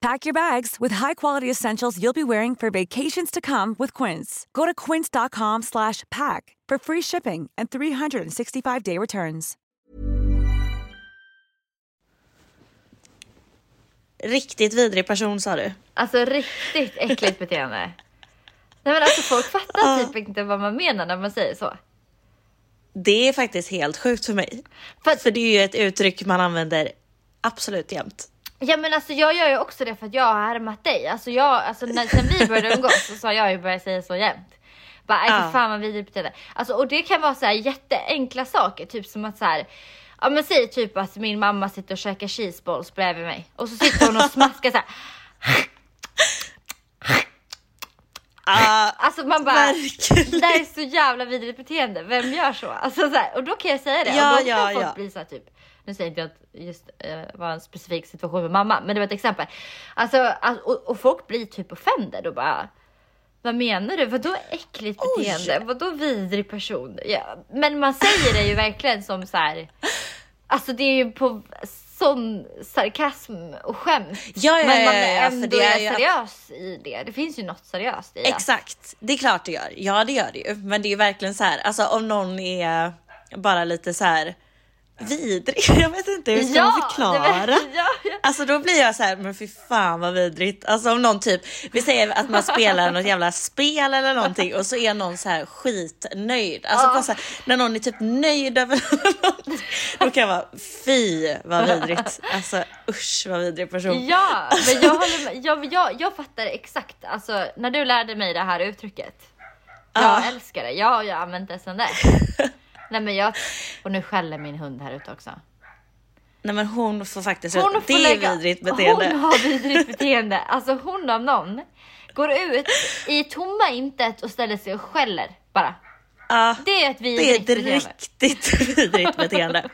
Pack your bags with high-quality essentials you'll be wearing for vacations to come with Quince. Go to quince.com/pack for free shipping and 365-day returns. Riktigt vidrig person sa du. Alltså riktigt äckligt beteende. Nej men alltså folk fattar typ inte vad man menar när man säger så. Det är faktiskt helt sjukt för mig. För, För det är ju ett uttryck man använder absolut jämt. Ja men alltså jag gör ju också det för att jag har härmat dig. Alltså jag, alltså när, sen vi började umgås så har jag ju börjat säga så jämt. Bara, Ja. fan vad vidrigt beteende. Alltså och det kan vara så här jätteenkla saker, typ som att så här. Ja men säg typ att min mamma sitter och käkar cheeseballs bredvid mig och så sitter hon och smaskar så här. Ah, Alltså man bara, Verkligen. det här är så jävla vidrigt beteende, vem gör så? Alltså så här, och då kan jag säga det Ja, och då ja, kan folk ja. bli så här, typ, nu säger inte jag att just eh, var en specifik situation med mamma, men det var ett exempel. Alltså, alltså och, och folk blir typ offended och bara, vad menar du? Vadå äckligt Oj. beteende? Vadå vidrig person? Ja, men man säger det ju verkligen som så här. Alltså det är ju på sån sarkasm och skämt. Ja, ja, men man ja, ja, ändå det är är seriös i det. Det finns ju något seriöst i det. Exakt, det är klart det gör. Ja, det gör det ju. Men det är ju verkligen så här, alltså om någon är bara lite så här vidrig. Jag vet inte hur ska man förklara. var- ja, ja. Alltså då blir jag så här, men fy fan vad vidrigt. Alltså om någon typ, vi säger att man spelar något jävla spel eller någonting och så är någon så här skitnöjd. Alltså Ja. bara så här, när någon är typ nöjd över någonting, då kan jag vara fy vad vidrigt. Alltså usch vad vidrig person. Ja, men jag håller med. Jag, jag, jag fattar exakt. Alltså, när du lärde mig det här uttrycket. Jag Ja. älskar det. Jag har ju använt det sedan dess. Nej men jag, och nu skäller min hund här ute också. Nej men hon får faktiskt, Hon får det är lägga- vidrigt beteende. Hon har vidrigt beteende. Alltså hon om någon går ut i tomma intet och ställer sig och skäller bara. Ja. Det är ett Det är vidrigt ett beteende. riktigt vidrigt beteende.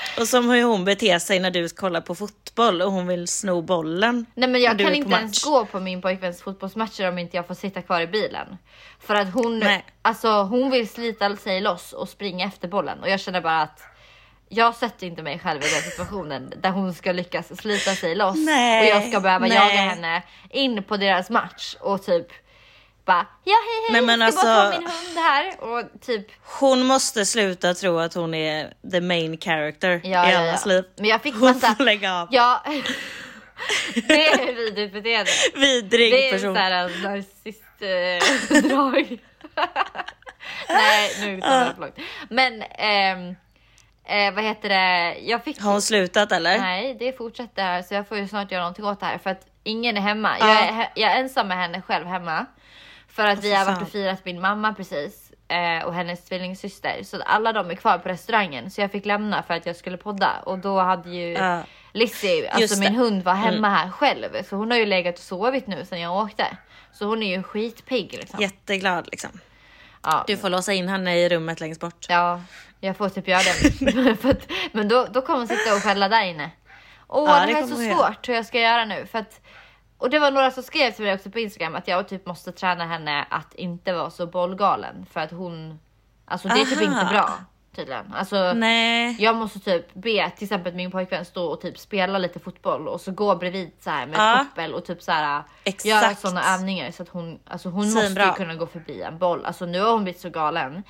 Och som hur hon beter sig när du kollar på fotboll och hon vill sno bollen. Nej men jag kan inte match. ens gå på min pojkväns fotbollsmatcher om inte jag får sitta kvar i bilen. För att hon, Nej. alltså hon vill slita sig loss och springa efter bollen och jag känner bara att jag sätter inte mig själv i den situationen där hon ska lyckas slita sig loss Nej, och jag ska behöva nej. jaga henne in på deras match och typ bara ja hej hej Nej, men jag ska bara ta alltså- min hund här och typ Hon måste sluta tro att hon är the main character ja, i ja, allas ja. liv. Men jag fick Hon massa, får lägga av. ja det är vidrigt beteende. Vidrig Det är person. såhär en narcissist-drag. Nej, nu tar jag det för långt. Men ehm, eh, vad heter det? Jag fick... Har hon slutat eller? Nej, det fortsätter här så jag får ju snart göra någonting åt det här för att ingen är hemma. Jag, Ja. är, jag är ensam med henne själv hemma. För att vi fy har varit och firat min mamma precis. eh, Och hennes tvillingsyster. Så alla de är kvar på restaurangen. Så jag fick lämna för att jag skulle podda. Och då hade ju Ja. Lizzie, alltså min. Mm. hund var hemma här själv. Så hon har ju legat och sovit nu sen jag åkte. Så hon är ju skitpigg liksom. Jätteglad liksom. Ja. Du får låsa in henne i rummet längst bort. Ja, jag får typ göra det. Men då, då kommer hon sitta och skälla där inne. Åh, Ja, det det här är så svårt hur jag ska göra nu. För att, och det var några som skrev till mig också på Instagram att jag typ måste träna henne att inte vara så bollgalen. För att hon, alltså det är typ Aha. inte bra tydligen. Alltså, Nej. jag måste typ be till exempel min pojkvän stå och typ spela lite fotboll och så gå bredvid så här med Ja. koppel och typ så här Exakt. göra sådana övningar så att hon, alltså hon måste Svinbra. kunna gå förbi en boll. Alltså nu har hon blivit så galen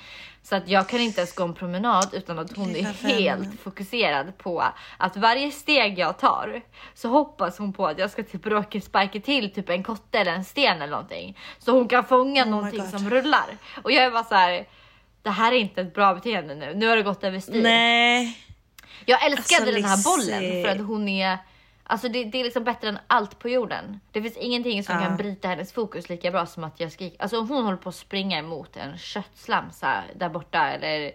så att jag kan inte ens gå en promenad utan att hon är vännen. helt fokuserad på att varje steg jag tar så hoppas hon på att jag ska typ råka sparka till typ en kotte eller en sten eller någonting så hon kan fånga Oh någonting som rullar och jag är bara så här. Det här är inte ett bra beteende nu. Nu har det gått överstyr. Nej. Jag älskade Alltså, den här bollen för att hon är Alltså det, det är liksom bättre än allt på jorden. Det finns ingenting som Ja. kan bryta hennes fokus lika bra som att jag skriker. Alltså om hon håller på att springa emot en köttslamsa där borta eller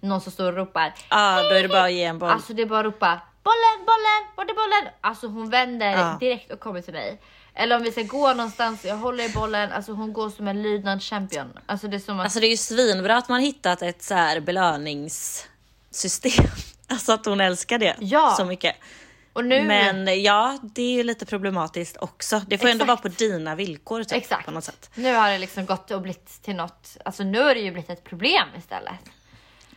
någon som står och ropar. Ja, då är det bara att ge en boll. Alltså det är bara att ropa bollen, bollen, var är bollen? Alltså hon vänder Ja. direkt och kommer till mig. Eller om vi ska gå någonstans, jag håller i bollen, alltså hon går som en lydnadschampion. Alltså det är som att Alltså det är ju svinbra att man hittat ett så här belönings... system. Alltså att hon älskar det Ja. så mycket. Nu, Men ja, det är ju lite problematiskt också. Det får ändå Exakt. vara på dina villkor typ, exakt. på något sätt. Nu har det liksom gått och blivit till något, alltså nu har det ju blivit ett problem istället.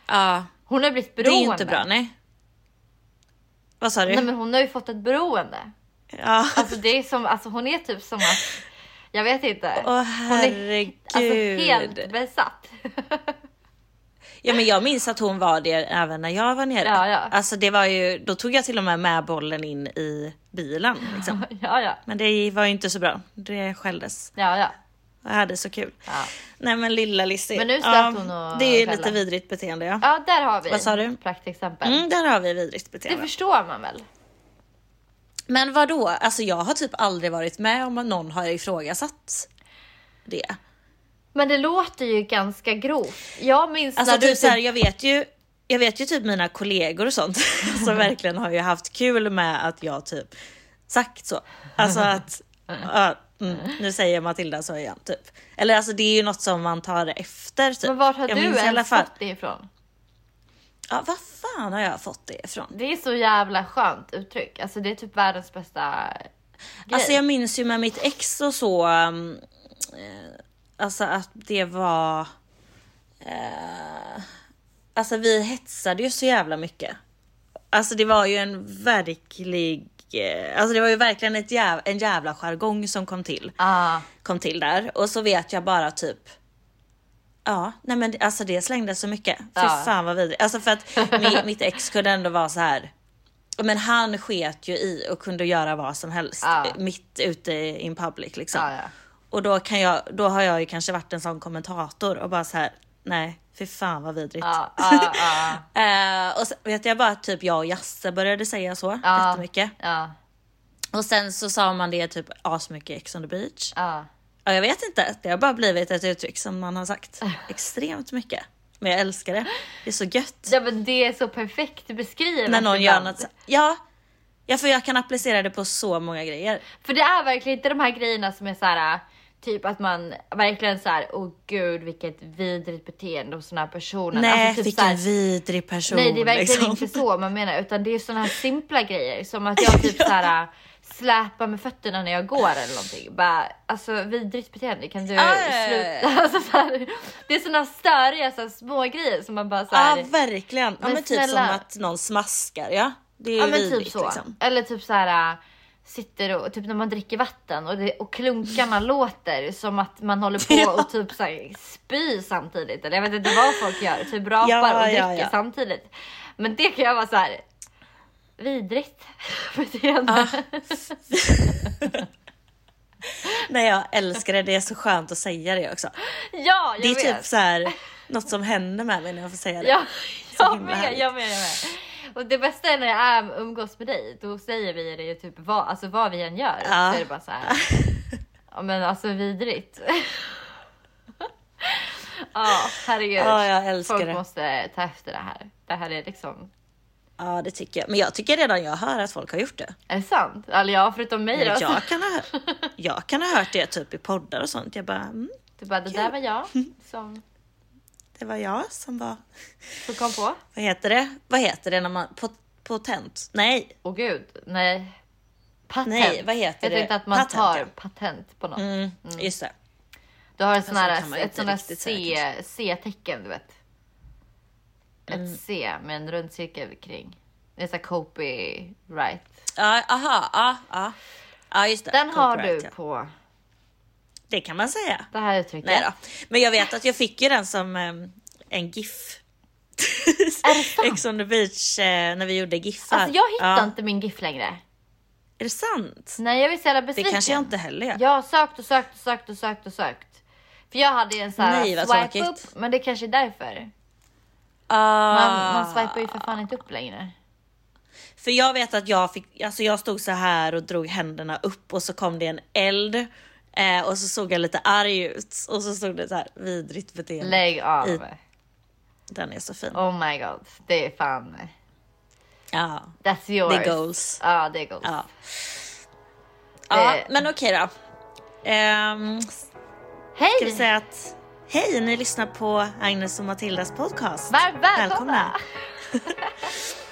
Ja, Hon har blivit det är beroende. ju inte bra. Nej. Vad sa du? Nej men hon har ju fått ett beroende. Ja. Alltså det är som, alltså hon är typ som att, jag vet inte. Åh hon är herregud. alltså helt besatt. Ja men jag minns att hon var det även när jag var nere. Ja, ja. Alltså det var ju, då tog jag till och med med bollen in i bilen. Liksom. ja, ja, Men det var ju inte så bra. Det skälldes. ja, ja. Jag hade så kul. Ja. Nej men lilla Lizzie. Men nu släppte hon och Det är ju lite vidrigt beteende ja. Ja, där har vi Vad sa du? praktexempel. Mm, där har vi vidrigt Det beteende. förstår man väl? Men vad då? Alltså jag har typ aldrig varit med om att någon har ifrågasatt det. Men det låter ju ganska grovt. Jag minns Alltså när du typ så här, jag vet ju jag vet ju typ mina kollegor och sånt som verkligen har ju haft kul med att jag typ sagt så. Alltså att, ja, mm, nu säger Matilda så igen typ. Eller alltså det är ju något som man tar efter typ. Men vart har Jag du ens fått det ifrån? Ja, vad fan har jag fått det ifrån? Det är så jävla skönt uttryck. Alltså det är typ världens bästa grej. Alltså jag minns ju med mitt ex och så. um, alltså att det var. Eh, alltså vi hetsade ju så jävla mycket. Alltså det var ju en verklig. Eh, alltså det var ju verkligen ett jäv, en jävla jargong som kom till. Ah, Kom till där och så vet jag bara typ. Ja, nej men alltså det slängde så mycket. Fy Ja. fan vad vidrigt. Alltså för att mi, mitt ex kunde ändå vara så här. Men han sket ju i och kunde göra vad som helst Ja. eh, mitt ute in public liksom. ja. Och då kan jag, då har jag ju kanske varit en sån kommentator och bara så här. Nej, fy fan vad vidrigt. Eh, och sen vet jag bara typ jag och Jasse började säga så Ja. jättemycket. Och sen så sa man det typ asmycket i Ex on the beach. Ja. Ja, jag vet inte, det har bara blivit ett uttryck som man har sagt extremt mycket. Men jag älskar det. Det är så gött. Ja men det är så perfekt beskrivet när någon gör något så- Ja, ja, för jag kan applicera det på så många grejer. För det är verkligen inte de här grejerna som är så här. Typ att man verkligen så här, åh gud vilket vidrigt beteende hos den här personen. Nej, Alltså, typ vilken så här- vidrig person. Nej det är verkligen liksom. inte så man menar utan det är såna här simpla grejer som att jag typ så här släpar med fötterna när jag går eller någonting. Bara, alltså vidrigt beteende kan du Ah, sluta? Alltså, så här, det är såna störiga så här, små grejer som man bara så Ja, här, verkligen. Ja, Men men, typ som snälla. att någon smaskar. Ja, det är Ja men vidrigt typ så. liksom. Eller typ så här äh, sitter och typ när man dricker vatten och, det, och klunkarna låter som att man håller på och typ så här spy samtidigt. Eller jag vet inte vad folk gör, typ rapar Ja, och dricker ja, ja. samtidigt. Men det kan jag vara så här vidrigt beteende. Nej, jag älskar det. Det är så skönt att säga det också. Ja, jag Det är vet. typ så här något som händer med mig när jag får säga det. Ja, jag med, härligt. jag med, jag med. Och det bästa är när jag är, umgås med dig, då säger vi det ju typ vad, alltså vad vi än gör. Ja. Så är det bara så här. Ja men alltså vidrigt. Ja, herregud. Ja, jag älskar Folk det. måste ta efter det här. Det här är liksom, Ja, det tycker jag. Men jag tycker redan jag hör att folk har gjort det. är det sant? Eller ja, förutom mig då. Jag kan, ha, jag kan ha hört det typ i poddar och sånt. Jag bara, mm, Du bara, det där var jag som, det var jag som var, som kom på. vad heter det? Vad heter det när man, pot, potent? Nej, Åh gud, nej. Patent. Nej, vad heter jag det? tänkte att man Patent, tar ja. patent på något. mm, just det. Du har ett sånt här, ett säga C-tecken, du vet. Ett Mm. C med en rund cirkel kring. Det är så här copyright. Ja, aha, ja. Ja, just det. Den har du ja. på Det kan man säga. det här uttrycket. Nej då. Men jag vet att jag fick ju den som em, en GIF. Det? Ex on the beach eh, när vi gjorde GIFar. Alltså jag hittar Ja. inte min GIF längre. Är det sant? Nej jag är så jävla Det besviken. kanske jag inte heller gör. Jag har sökt och sökt och sökt och sökt och sökt. För jag hade ju en sån här Nej, swipe upp, men det kanske är därför. Ah. Man, man swipar ju för fan inte upp längre. För jag vet att jag fick, alltså jag stod så här och drog händerna upp och så kom det en eld. Eh, och så såg jag lite arg ut och så stod det så här vidrigt beteende. Lägg av. I- Den är så fin. Oh my god, det är fan. Ja. That's yours. Det är goals. Ja, det är goals. Ja. ja, Det- men okej då. Ehm, Hej! ska vi säga att hej, ni lyssnar på Agnes och Matildas podcast. Var välkomna!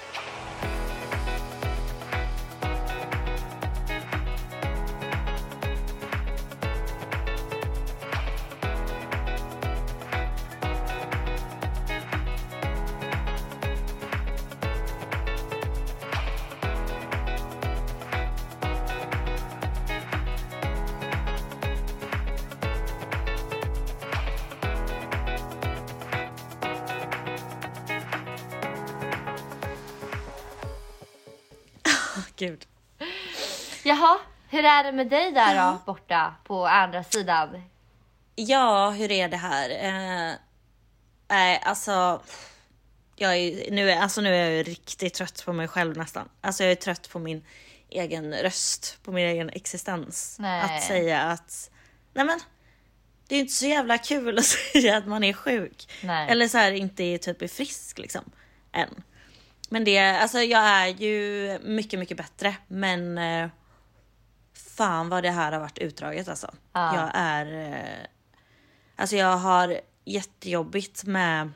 Gud. Jaha, hur är det med dig där då borta på andra sidan? Ja, hur är det här? Eh, Nej, alltså. Jag är, nu, är, alltså nu är jag riktigt trött på mig själv nästan. Alltså jag är trött på min egen röst, på min egen existens. Nej. Att säga att, nej men, det är ju inte så jävla kul att säga att man är sjuk. Nej. Eller så här inte är typ är frisk liksom, än. Men det, alltså jag är ju mycket, mycket bättre. Men eh, fan vad det här har varit utdraget alltså. Ja. Jag är, eh, alltså jag har jättejobbigt med,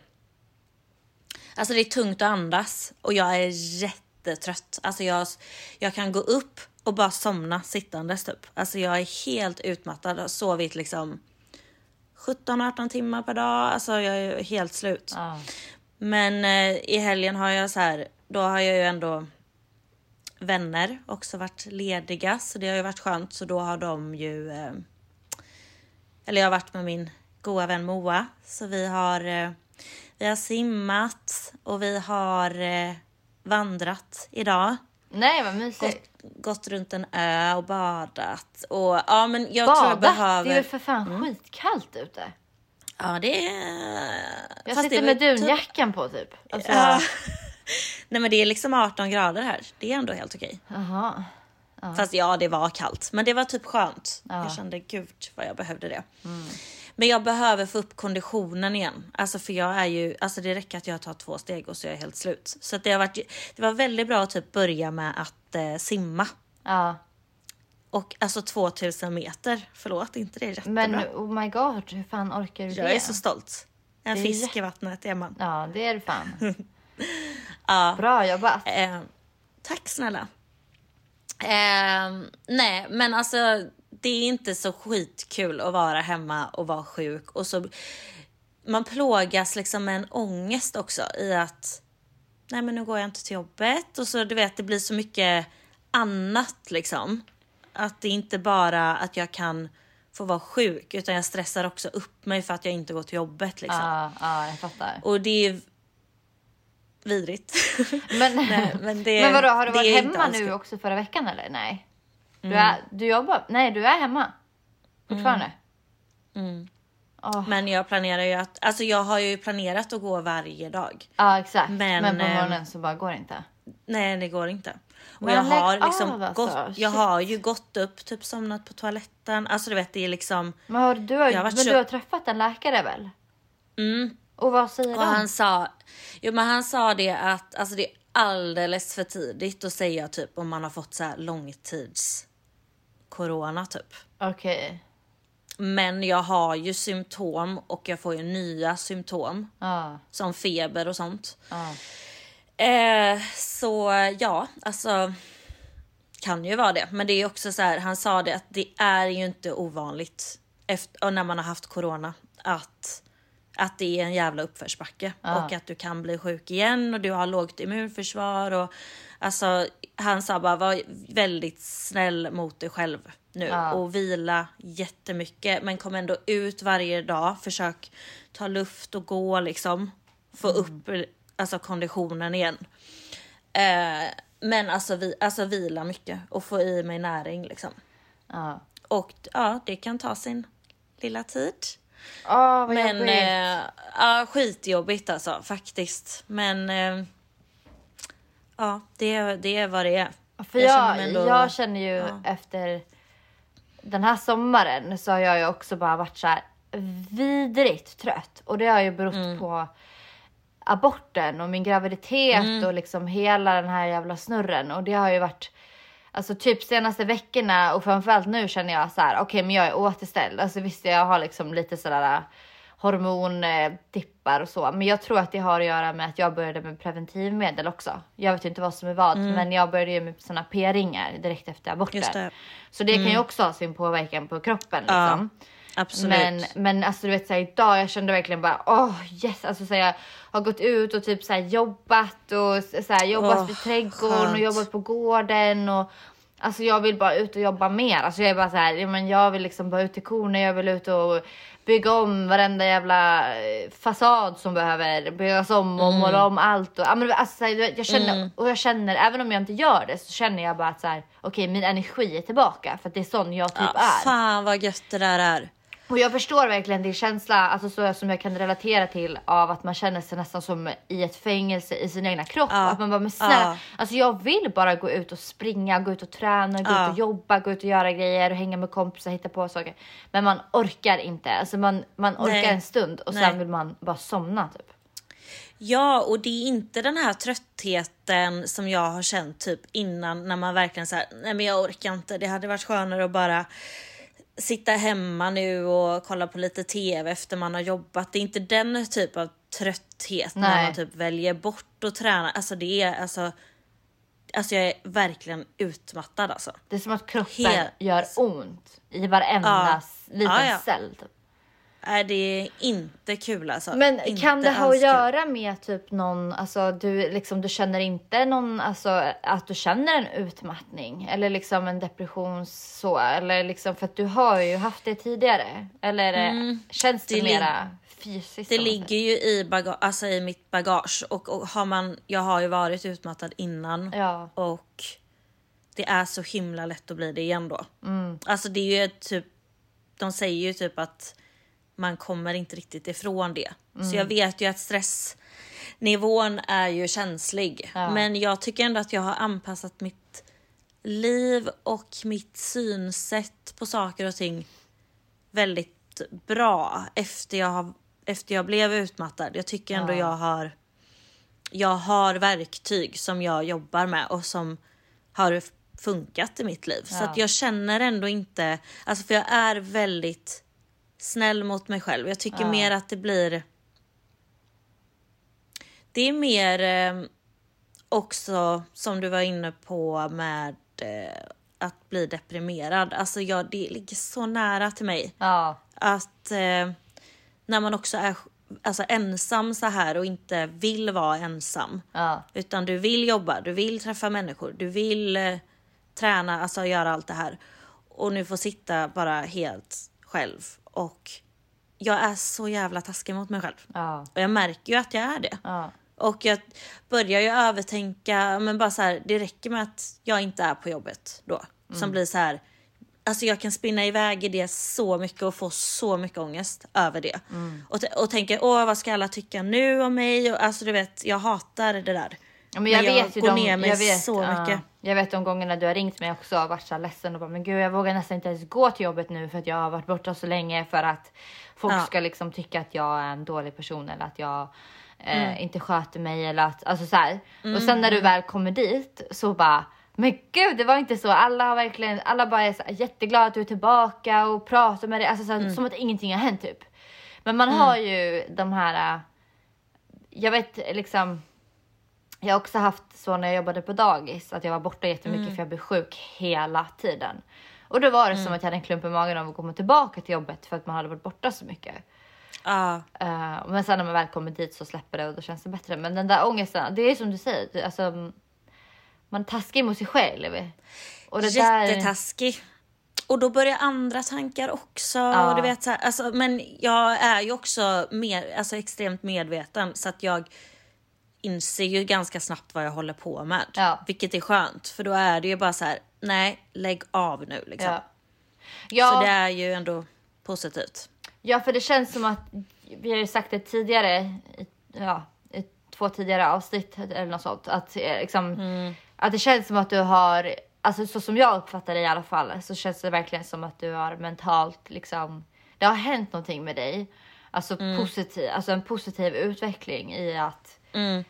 alltså det är tungt att andas och jag är jättetrött. Alltså jag, jag kan gå upp och bara somna sittandes typ. Alltså jag är helt utmattad, har sovit liksom 17-18 timmar per dag. Alltså jag är helt slut. Ja. Men eh, i helgen har jag så här, då har jag ju ändå vänner också varit lediga så det har ju varit skönt så då har de ju eh, eller jag har varit med min goda vän Moa så vi har eh, vi har simmat och vi har eh, vandrat idag. Nej vad mysigt. Gått, gått runt en ö och badat och ja men jag tror jag Badat? behöver Mm. Det är ju för fan skitkallt ute. Ja det är Jag fast sitter med typ- dunjackan på typ. Alltså, Ja. Nej men det är liksom 18 grader här. Det är ändå helt okej. Jaha. Fast ja, det var kallt. Men det var typ skönt. Ja. Mm. Jag kände gud vad jag behövde det. Men jag behöver få upp konditionen igen. Alltså för jag är ju, alltså det räcker att jag tar två steg och så är jag helt slut. Så det har varit, det var väldigt bra att typ börja med att eh, simma. Ja. Och alltså 2000 meter, förlåt inte det är jättebra. Men oh my god, hur fan orkar du jag det? är så stolt. En Det fisk i vattnet är man. Ja, det är du fan. Ja. Bra jobbat. Eh, tack snälla. Eh, nej, men alltså det är inte så skitkul att vara hemma och vara sjuk och så man plågas liksom med en ångest också i att nej men nu går jag inte till jobbet och så du vet det blir så mycket annat liksom. Att det inte bara att jag kan få vara sjuk utan jag stressar också upp mig för att jag inte går till jobbet liksom. Ja, ja, jag fattar. Och det är vidrigt. Men, Nej, men det- men vadå, har du varit hemma nu också förra veckan eller? Nej. Du, Mm. är, du jobbar? Nej, du är hemma. Fortfarande? Mm. Åh. Men jag planerar ju att, alltså jag har ju planerat att gå varje dag. Ja, exakt. Men, Men, på ehm, morgonen så bara går det inte. Nej det går inte. Och Men jag har liksom av, alltså. gått, jag har ju gått upp, typ somnat på toaletten. Alltså du vet det är liksom, Men, har, du, har, men så- du har träffat en läkare väl? mm. Och vad säger Och de? han sa, jo men han sa det att alltså det är alldeles för tidigt att säga typ om man har fått så här långtids corona typ. Okej. Men jag har ju symptom och jag får ju nya symptom Ja, som feber och sånt. ja. Eh, så ja, alltså kan ju vara det. Men det är också så här, han sa det att det är ju inte ovanligt efter, och när man har haft corona att, att det är en jävla uppförsbacke Ja. och att du kan bli sjuk igen och du har lågt immunförsvar och alltså han sa bara var väldigt snäll mot dig själv nu Ja. och vila jättemycket men kom ändå ut varje dag. Försök ta luft och gå liksom. Få upp alltså konditionen igen. Eh, men alltså, vi, alltså vila mycket och få i mig näring liksom. ja. Och ja, det kan ta sin lilla tid. Åh, vad Men jobbigt. eh, ja, skitjobbigt alltså faktiskt. Men eh, ja, det, det är vad det är. För jag jag, känner jag, ändå- känner ju ja. efter den här sommaren så har jag ju också bara varit så här vidrigt trött. Och det har ju berott Mm. på aborten och min graviditet Mm. och liksom hela den här jävla snurren. Och det har ju varit Alltså typ senaste veckorna och framförallt nu känner jag så här, okej men jag är återställd. Alltså visst jag har liksom lite sådär hormondippar och så. Men jag tror att det har att göra med att jag började med preventivmedel också. Jag vet inte vad som är vad, men jag började ju med såna p-ringar direkt efter Mm. Aborter. det. Så det kan ju också ha sin påverkan på kroppen Ja, liksom. Absolut. Men, men alltså du vet såhär idag, jag kände verkligen bara åh yes, alltså så jag har gått ut och typ såhär jobbat och så här, jobbat Åh, vid trädgården och skönt. jobbat på gården och alltså jag vill bara ut och jobba mer. Alltså jag är bara så här, ja, men jag vill liksom bara ut till korna, jag vill ut och bygga om varenda jävla eh, fasad som behöver byggas om och måla om allt. Och, alltså, så jag- känner, och jag känner, även om jag inte gör det så känner jag bara att så här, okej min energi är tillbaka för att det är sån jag typ ja, är. fan vad gött det där är. Och jag förstår verkligen din känsla, alltså så som jag kan relatera till av att man känner sig nästan som i ett fängelse i sin egna kropp. Ja. Att man bara, men snälla, Ja. alltså jag vill bara gå ut och springa, gå ut och träna, gå Ja. ut och jobba, gå ut och göra grejer och hänga med kompisar, hitta på saker. Men man orkar inte, alltså man, man orkar Nej. en stund och Nej. sen vill man bara somna typ. Ja, och det är inte den här tröttheten som jag har känt typ innan när man verkligen säger nej men jag orkar inte. Det hade varit skönare att bara sitta hemma nu och kolla på lite tv efter man har jobbat. Det är inte den typ av trötthet när Nej. man typ väljer bort att träna. Alltså det är alltså. Alltså jag är verkligen utmattad alltså. Det är som att kroppen Helt- gör ont i varenda Ja. liten Ja, ja. cell. Typ. Nej, det är inte kul alltså. Men inte kan det ha att göra med typ någon, alltså du liksom, du känner inte någon, alltså att du känner en utmattning eller liksom en depression så eller liksom för att du har ju haft det tidigare eller eh, känns det, Mm. det mera fysiskt? Det ligger ju i, baga- alltså i mitt bagage och, och har man, jag har ju varit utmattad innan Ja. och det är så himla lätt att bli det igen då. Mm. Alltså det är ju typ, de säger ju typ att man kommer inte riktigt ifrån det. Mm. Så jag vet ju att stressnivån är ju känslig. Ja. Men jag tycker ändå att jag har anpassat mitt liv och mitt synsätt på saker och ting väldigt bra efter jag, har, efter jag blev utmattad. Jag tycker ändå Ja. jag har jag har verktyg som jag jobbar med och som har funkat i mitt liv. Så Ja. att jag känner ändå inte, alltså för jag är väldigt snäll mot mig själv. Jag tycker Ja. mer att det blir det är mer eh, också som du var inne på med eh, att bli deprimerad. Alltså jag, det ligger så nära till mig Ja, att eh, när man också är alltså, ensam så här och inte vill vara ensam. ja, Utan du vill jobba, du vill träffa människor, du vill eh, träna, alltså göra allt det här. Och nu får sitta bara helt själv. Och jag är så jävla taskig mot mig själv. ja, Och jag märker ju att jag är det. ja, Och jag börjar ju övertänka, men bara så här, det räcker med att jag inte är på jobbet då. Som blir så här, alltså jag kan spinna iväg i det så mycket och få så mycket ångest över det. Och, t- och tänka, åh vad ska alla tycka nu om mig? Och, alltså du vet, jag hatar det där. Men jag, Men jag vet ju går de, ner mig jag vet, så mycket. Jag vet de gångerna du har ringt mig också och varit så ledsen och bara men gud jag vågar nästan inte ens gå till jobbet nu för att jag har varit borta så länge för att folk Ja. ska liksom tycka att jag är en dålig person eller att jag eh, Mm. inte sköter mig eller att alltså så här. Och sen när du väl kommer dit så bara men gud, det var inte så. Alla har verkligen, alla bara är så jätteglada att du är tillbaka och pratar med dig, alltså så här, Mm. som att ingenting har hänt typ. Men man har ju de här, äh, jag vet liksom, jag har också haft så när jag jobbade på dagis att jag var borta jättemycket för jag blev sjuk hela tiden. Och då var det som att jag hade en klump i magen av att komma tillbaka till jobbet för att man hade varit borta så mycket. Ja, Eh, men sen när man väl kommer dit så släpper det och då känns det bättre. Men den där ångesten, det är som du säger, alltså, man taskig mot sig själv. Och det där, jättetaskig. Och då börjar andra tankar också. Och du vet, så här, alltså, men jag är ju också mer, alltså, extremt medveten så att jag inser ju ganska snabbt vad jag håller på med. Ja. Vilket är skönt för då är det ju bara så här, nej lägg av nu liksom. ja. Ja, Så det är ju ändå positivt. Ja, för det känns som att vi har ju sagt det tidigare, i, ja, i två tidigare avsnitt eller något sånt, att, eh, liksom, att det känns som att du har, alltså så som jag uppfattar det i alla fall, så känns det verkligen som att du har mentalt liksom, det har hänt någonting med dig. Alltså, positiv, alltså en positiv utveckling i att, Mm.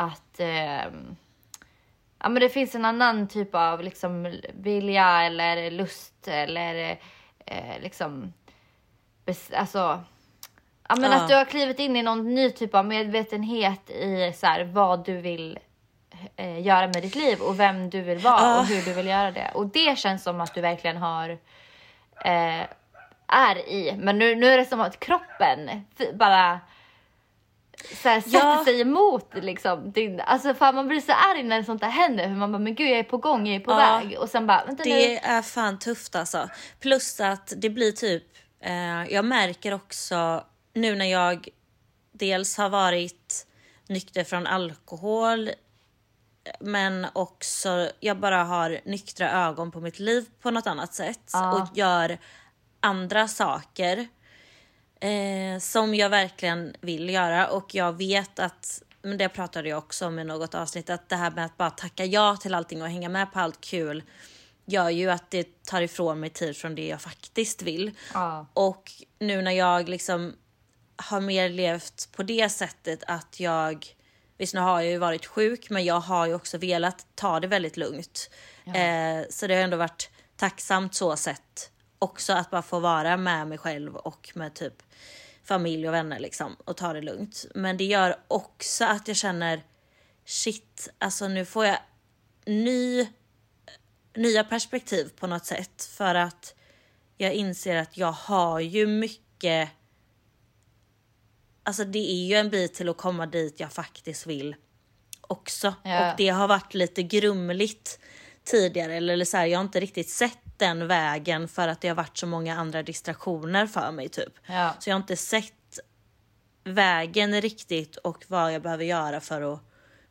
Att ehm, ja, men det finns en annan typ av liksom, vilja eller lust eller eh, liksom alltså, Ja, men Ja. att du har klivit in i någon ny typ av medvetenhet i så här, vad du vill eh, göra med ditt liv och vem du vill vara Ja. och hur du vill göra det. Och det känns som att du verkligen har eh, är i. Men nu, nu är det som att kroppen bara så här, sätter Ja. sig emot liksom. Din, alltså fan man blir så arg när sånt där händer. För man bara, men gud jag är på gång, jag är på Ja. väg. Och sen bara, vänta nu. Det är fan tufft alltså. Plus att det blir typ, eh, jag märker också nu när jag dels har varit nykter från alkohol men också jag bara har nyktra ögon på mitt liv på något annat sätt Ja. och gör andra saker eh, som jag verkligen vill göra och jag vet att, men det pratade jag också om i något avsnitt, att det här med att bara tacka ja till allting och hänga med på allt kul gör ju att det tar ifrån mig tid från det jag faktiskt vill. Ja. Och nu när jag liksom har mer levt på det sättet att jag, visst nu har jag ju varit sjuk men jag har ju också velat ta det väldigt lugnt. Eh, så det har ändå varit tacksamt så sätt också att bara få vara med mig själv och med typ familj och vänner liksom och ta det lugnt. Men det gör också att jag känner shit, alltså nu får jag ny, nya perspektiv på något sätt för att jag inser att jag har ju mycket Alltså det är ju en bit till att komma dit jag faktiskt vill också. Ja. Och det har varit lite grumligt tidigare. Eller så här, jag har inte riktigt sett den vägen för att det har varit så många andra distraktioner för mig typ. Ja. Så jag har inte sett vägen riktigt och vad jag behöver göra för att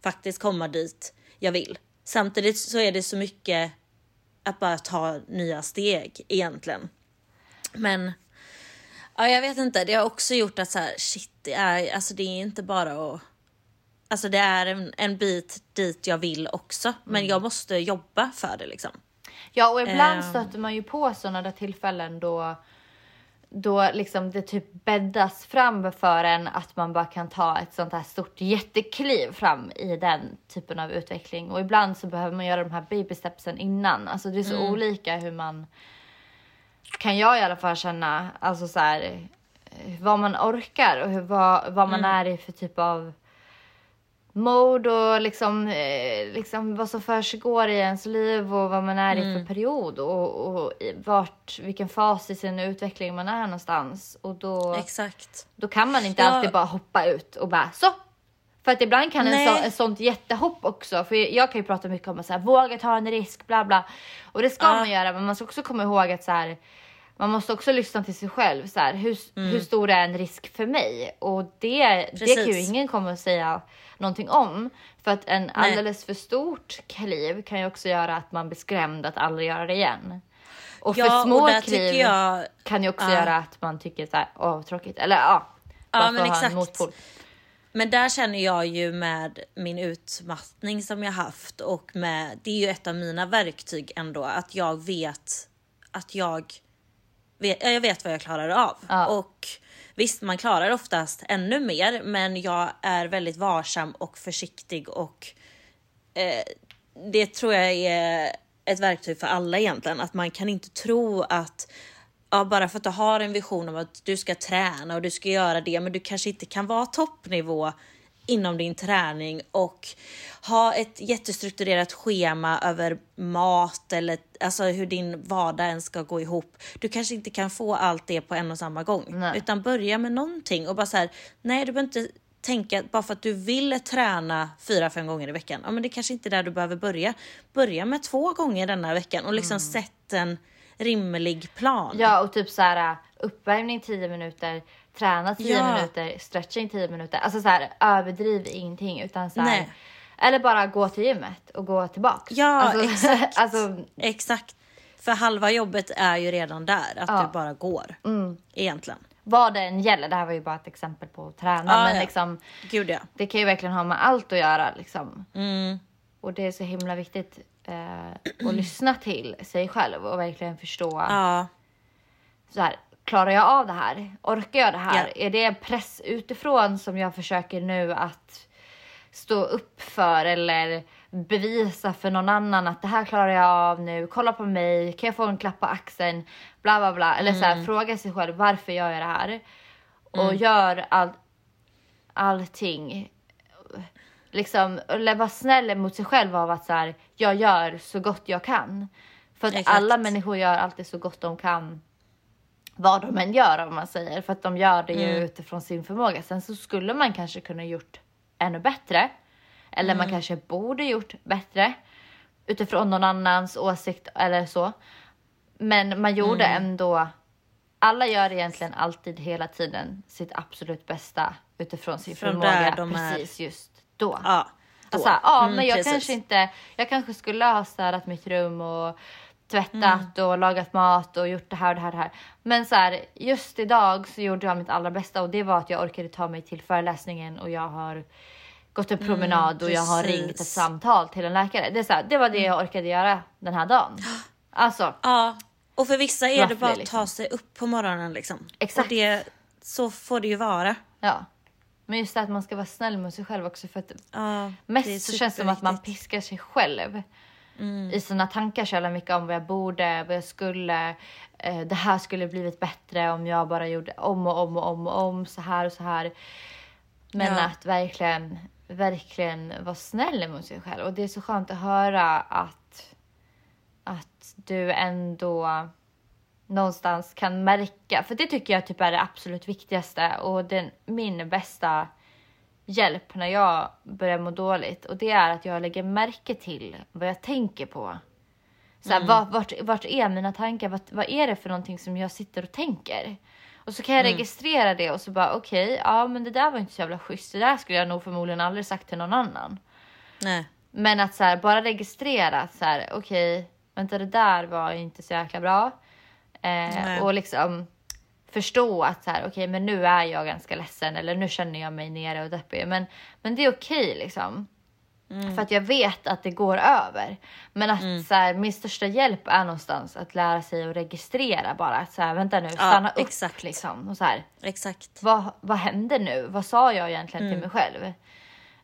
faktiskt komma dit jag vill. Samtidigt så är det så mycket att bara ta nya steg egentligen. Men ja, jag vet inte, det har också gjort att så här, shit, det är, alltså det är inte bara att Alltså det är en, en bit dit jag vill också, men jag måste jobba för det liksom. Ja, och ibland Ehm. stöter man ju på sådana där tillfällen då, då liksom det typ bäddas fram för en att man bara kan ta ett sånt här stort jättekliv fram i den typen av utveckling. Och ibland så behöver man göra de här baby stepsen innan. Alltså det är så Mm. olika hur man, kan jag i alla fall känna, alltså så här, eh, vad man orkar och hur, vad, vad man Mm. är i för typ av mode och liksom, eh, liksom vad som försiggår i ens liv och vad man är i Mm. för period och, och vart, vilken fas i sin utveckling man är någonstans. Och då, Exakt. då kan man inte Ja. alltid bara hoppa ut och bara så. För att ibland kan en så, ett sånt jättehopp också, för jag kan ju prata mycket om att så här, våga ta en risk, bla bla. Och det ska Ja. man göra, men man ska också komma ihåg att så här, man måste också lyssna till sig själv. Så här, hur, Mm. hur stor är en risk för mig? Och det, det kan ju ingen komma och säga någonting om. För att en Nej. alldeles för stort kliv kan ju också göra att man blir skrämd att aldrig göra det igen. Och för Ja, små och kliv jag... kan ju också Ja. göra att man tycker så här, åh tråkigt. Eller ja, bara Ja, för men att ha exakt. en motpol. Men där känner jag ju med min utmattning som jag haft och med, det är ju ett av mina verktyg ändå, att jag vet att jag vet, ja, jag vet vad jag klarar av. Ja. Och visst, man klarar oftast ännu mer, men jag är väldigt varsam och försiktig och eh, det tror jag är ett verktyg för alla egentligen. Att man kan inte tro att ja, bara för att du har en vision om att du ska träna och du ska göra det, men du kanske inte kan vara toppnivå inom din träning och ha ett jättestrukturerat schema över mat eller alltså hur din vardag ens ska gå ihop. Du kanske inte kan få allt det på en och samma gång, Nej. utan börja med någonting och bara så här. Nej, du behöver inte tänka bara för att du vill träna fyra, fem gånger i veckan. Ja, men det kanske inte är där du behöver börja. Börja med två gånger denna veckan och liksom sätt en rimlig plan. Ja, och typ så här uppvärmning 10 minuter, träna 10 Ja. minuter, stretching 10 minuter. Alltså så här överdriv ingenting utan så här. Eller bara gå till gymmet och gå tillbaks. Ja, alltså, exakt. alltså, Exakt. För halva jobbet är ju redan där, att Ja. du bara går. Egentligen. vad det än gäller, det här var ju bara ett exempel på att träna, Ja, men ja. liksom, Gud ja. det kan ju verkligen ha med allt att göra. Liksom. Mm. Och det är så himla viktigt eh, att lyssna till sig själv och verkligen förstå. Ja. så här, klarar jag av det här? Orkar jag det här? Ja. Är det en press utifrån som jag försöker nu att stå upp för eller bevisa för någon annan att det här klarar jag av nu. Kolla på mig, kan jag få en klapp på axeln? Bla bla bla. Eller så här, fråga sig själv varför gör jag det här? och gör all, allting. Liksom, eller vara snäll mot sig själv av att så här, jag gör så gott jag kan. För att Exakt. alla människor gör alltid så gott de kan vad de än gör om man säger. För att de gör det ju utifrån sin förmåga. Sen så skulle man kanske kunna gjort ännu bättre. Eller man kanske borde gjort bättre. Utifrån någon annans åsikt eller så. Men man gjorde ändå. Alla gör egentligen alltid hela tiden sitt absolut bästa utifrån sin Från förmåga. de är. precis just då. Ja. då. Alltså, ja, Mm, men jag precis. kanske inte, jag kanske skulle ha städat mitt rum och tvättat Mm. och lagat mat och gjort det här och det här och det här. Men så här, just idag så gjorde jag mitt allra bästa och det var att jag orkade ta mig till föreläsningen och jag har gått en promenad och jag har ringt ett Mm, samtal till en läkare. Det, är så här, det var det jag orkade göra den här dagen. Alltså, Ja, och för vissa är det bara att liksom. ta sig upp på morgonen liksom. Exakt. Och det, så får det ju vara. ja. Men just det att man ska vara snäll mot sig själv också för att Ja, Mest så känns det som att man piskar sig själv. I sina tankar så jävla mycket om vad jag borde, vad jag skulle. Eh, det här skulle blivit bättre om jag bara gjorde om och om och om och om så här och så här. Men Ja. att verkligen, verkligen vara snäll mot sig själv. Och det är så skönt att höra att, att du ändå någonstans kan märka. För det tycker jag typ är det absolut viktigaste och den, min bästa hjälp när jag börjar må dåligt och det är att jag lägger märke till vad jag tänker på. Så här, vart, vart, vart är mina tankar? Vart, vad är det för någonting som jag sitter och tänker? Och så kan jag registrera det och så bara okej, ja men det där var inte så jävla schysst. Det där skulle jag nog förmodligen aldrig sagt till någon annan. Nej. Men att så här, bara registrera att så här, okej, vänta det där var inte så jäkla bra. Eh, och liksom förstå att så här, okej, men nu är jag ganska ledsen eller nu känner jag mig nere och deppig. Men, men det är okej liksom. För att jag vet att det går över. Men att så här, min största hjälp är någonstans att lära sig att registrera bara. Att så här, vänta nu, stanna upp exakt. liksom. Och så här, Exakt. vad, vad hände nu? Vad sa jag egentligen till mig själv?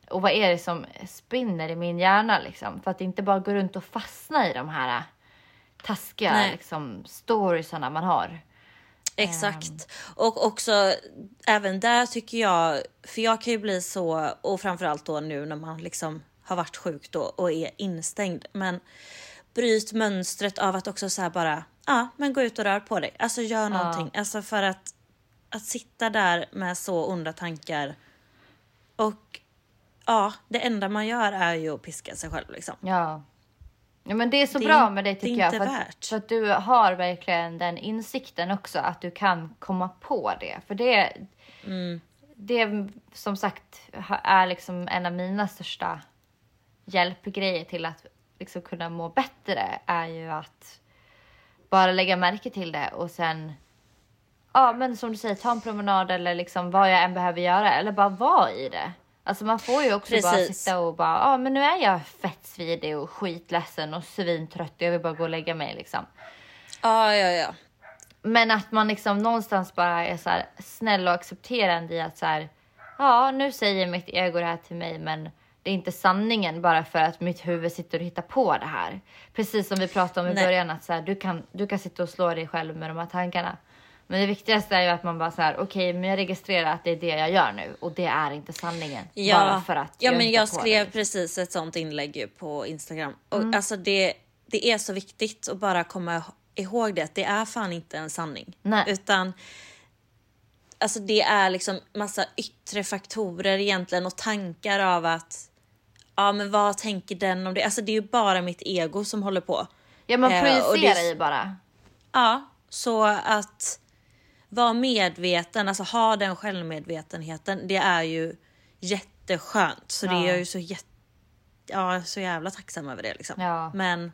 Och vad är det som spinner i min hjärna liksom? För att inte bara gå runt och fastna i de här taskiga Nej. liksom, storiesarna man har. Exakt. Och också även där tycker jag, för jag kan ju bli så, och framförallt då nu när man liksom har varit sjuk då och är instängd. Men bryt mönstret av att också så bara, ja men gå ut och rör på dig. Alltså gör någonting. Alltså för att, att sitta där med så onda tankar och ja, det enda man gör är ju att piska sig själv liksom. Ja. Ja men det är så Det bra med dig tycker jag. För att, för att du har verkligen den insikten också. Att du kan komma på det. För det, Mm. det som sagt är liksom en av mina största hjälpgrejer till att liksom kunna må bättre. Är ju att bara lägga märke till det och sen Ja men som du säger, ta en promenad eller liksom vad jag än behöver göra eller bara vara i det. Alltså man får ju också bara Precis. sitta och bara, ja men nu är jag fett svidig och skitledsen och svintrött och jag vill bara gå och lägga mig liksom. Ja, ja, ja. Men att man liksom någonstans bara är så här snäll och accepterande i att så här, ja nu säger mitt ego det här till mig men det är inte sanningen bara för att mitt huvud sitter och hittar på det här. Precis som vi pratade om i Nej. början att så här, du, kan, du kan sitta och slå dig själv med de här tankarna. Men det viktigaste är ju att man bara så här, okej men jag registrerar att det är det jag gör nu och det är inte sanningen. Ja, bara för att ja men jag skrev det. precis ett sånt inlägg på Instagram. Och Mm. alltså det, det är så viktigt att bara komma ihåg det. att Det är fan inte en sanning. Nej. Utan alltså det är liksom massa yttre faktorer egentligen och tankar av att ja men vad tänker den om det? Alltså det är ju bara mitt ego som håller på. Ja man Eh, det- projicerar ju bara. Ja, så att vara medveten, alltså ha den självmedvetenheten, det är ju jätteskönt. Så det Ja. är jag ju så, jät- ja, så jävla tacksam över det liksom. Ja. Men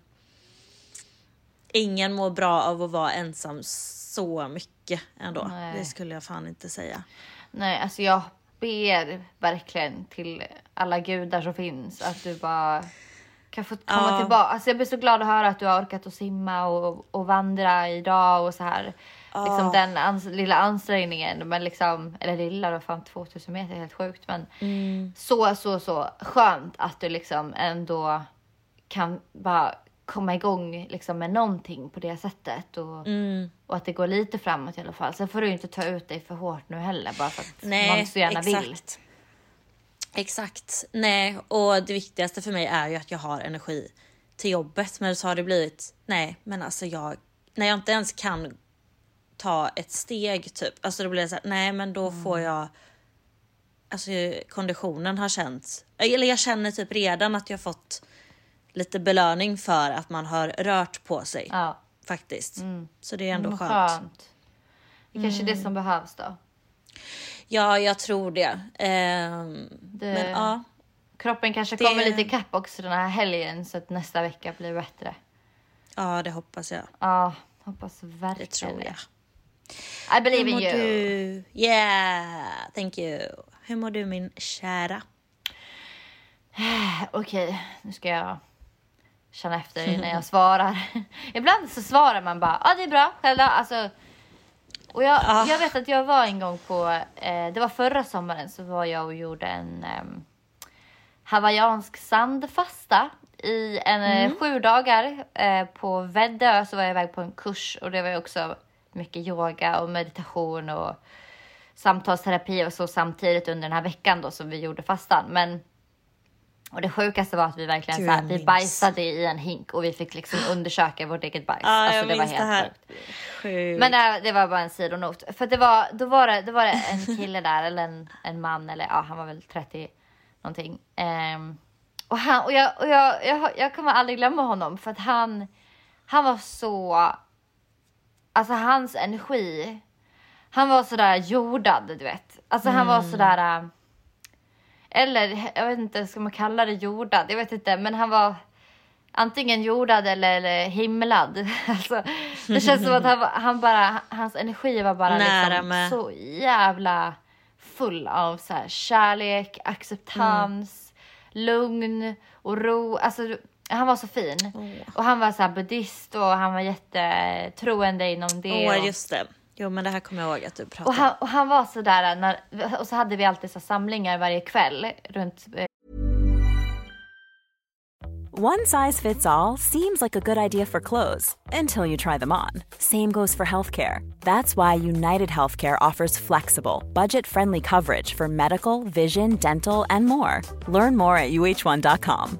ingen mår bra av att vara ensam så mycket ändå. Nej. Det skulle jag fan inte säga. Nej, alltså jag ber verkligen till alla gudar som finns att du bara kan få komma Ja. tillbaka. Alltså jag blir så glad att höra att du har orkat att simma och, och vandra idag och så här. Liksom den ans- lilla ansträngningen, men liksom, eller lilla då, fan 2000 meter, helt sjukt. Men så, så, så skönt att du liksom ändå kan bara komma igång liksom med någonting på det sättet och, Mm. och att det går lite framåt i alla fall. Sen får du ju inte ta ut dig för hårt nu heller bara för att Nej, man så gärna exakt. vill. Exakt. Nej, och det viktigaste för mig är ju att jag har energi till jobbet. Men så har det blivit, nej, men alltså jag, när jag inte ens kan ta ett steg typ, alltså då blir det så här, nej men då får jag, alltså konditionen har känts, eller jag känner typ redan att jag fått lite belöning för att man har rört på sig Ja, faktiskt. Så det är ändå mm, skönt. skönt. Det kanske är det som behövs då. Ja, jag tror det. Ehm, Det- Men ja, Kroppen kanske Det- kommer lite ikapp också den här helgen så att nästa vecka blir bättre. ja, det hoppas jag. Ja, hoppas Det verkligen tror jag. I believe in you. du? Yeah, thank you. Hur mår du min kära? Okej, nu ska jag känna efter innan jag svarar. Ibland så svarar man bara, ja ah, det är bra, själv då?" Alltså, och jag, Ah. jag vet att jag var en gång på, eh, det var förra sommaren, så var jag och gjorde en um, hawaiiansk sandfasta i en, eh, sju dagar eh, på Väddö. Så var jag iväg på en kurs och det var ju också mycket yoga och meditation och samtalsterapi och så samtidigt under den här veckan då som vi gjorde fastan. Men och det sjukaste var att vi verkligen Gud, så här, vi bajsade i en hink och vi fick liksom undersöka vårt eget bajs. Ja, alltså, det var minns det helt här. sjukt. Men det, det var bara en sidonot. För det var, då, var det, då var det en kille där, eller en, en man, eller ja, han var väl 30 någonting. Ehm, och han, och jag, och jag, jag, jag kommer aldrig glömma honom för att han, han var så, alltså hans energi, han var sådär jordad, du vet. Alltså han var sådär, äh, eller jag vet inte, ska man kalla det jordad? Jag vet inte, men han var antingen jordad eller, eller himlad. Alltså, det känns som att han, han bara, hans energi var bara Nära liksom med. så jävla full av så här, kärlek, acceptans, lugn och ro. Alltså, han var så fin. Och han var så här buddhist och han var jättetroende inom det. Åh, och- just det. Jo, men det här kommer jag ihåg att du pratade och han, och han var sådär, när, och så hade vi alltid så samlingar varje kväll runt eh, One size fits all seems like a good idea for clothes until you try them on. Same goes for healthcare. That's why United Healthcare offers flexible, budget friendly coverage for medical, vision, dental, and more. Learn more at uh1.com.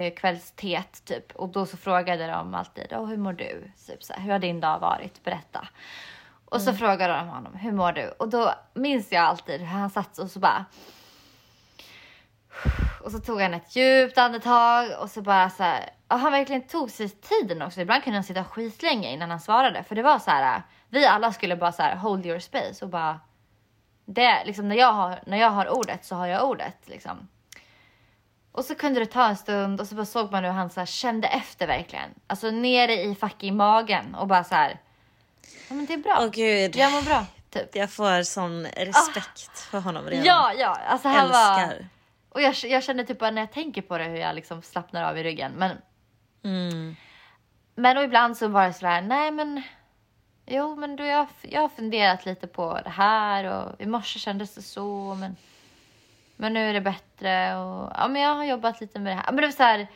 eh, kvällsteet typ. Och då så frågade de alltid, "Åh, hur mår du? Typ så här, hur har din dag varit? Berätta. Och så frågade de honom, hur mår du? Och då minns jag alltid hur han satt och så bara och så tog han ett djupt andetag och så bara så här. Och han verkligen tog sig tiden också. Ibland kunde han sitta skitlänge innan han svarade. För det var så här. Vi alla skulle bara så här hold your space och bara. Det liksom när jag har när jag har ordet så har jag ordet liksom. Och så kunde det ta en stund och så bara såg man hur han så här kände efter verkligen. Alltså nere i fucking magen och bara så här. Ja men det är bra. Åh gud, Jag mår bra. Typ. jag får sån respekt för honom redan. Ja, ja. Alltså han var. Älskar. Och jag, jag känner typ bara när jag tänker på det hur jag liksom slappnar av i ryggen. Men, Mm. men och ibland så var det sådär, nej men. Jo men du, jag, jag har funderat lite på det här och i morse kändes det så men. Men nu är det bättre och ja men jag har jobbat lite med det här. Men det var så här.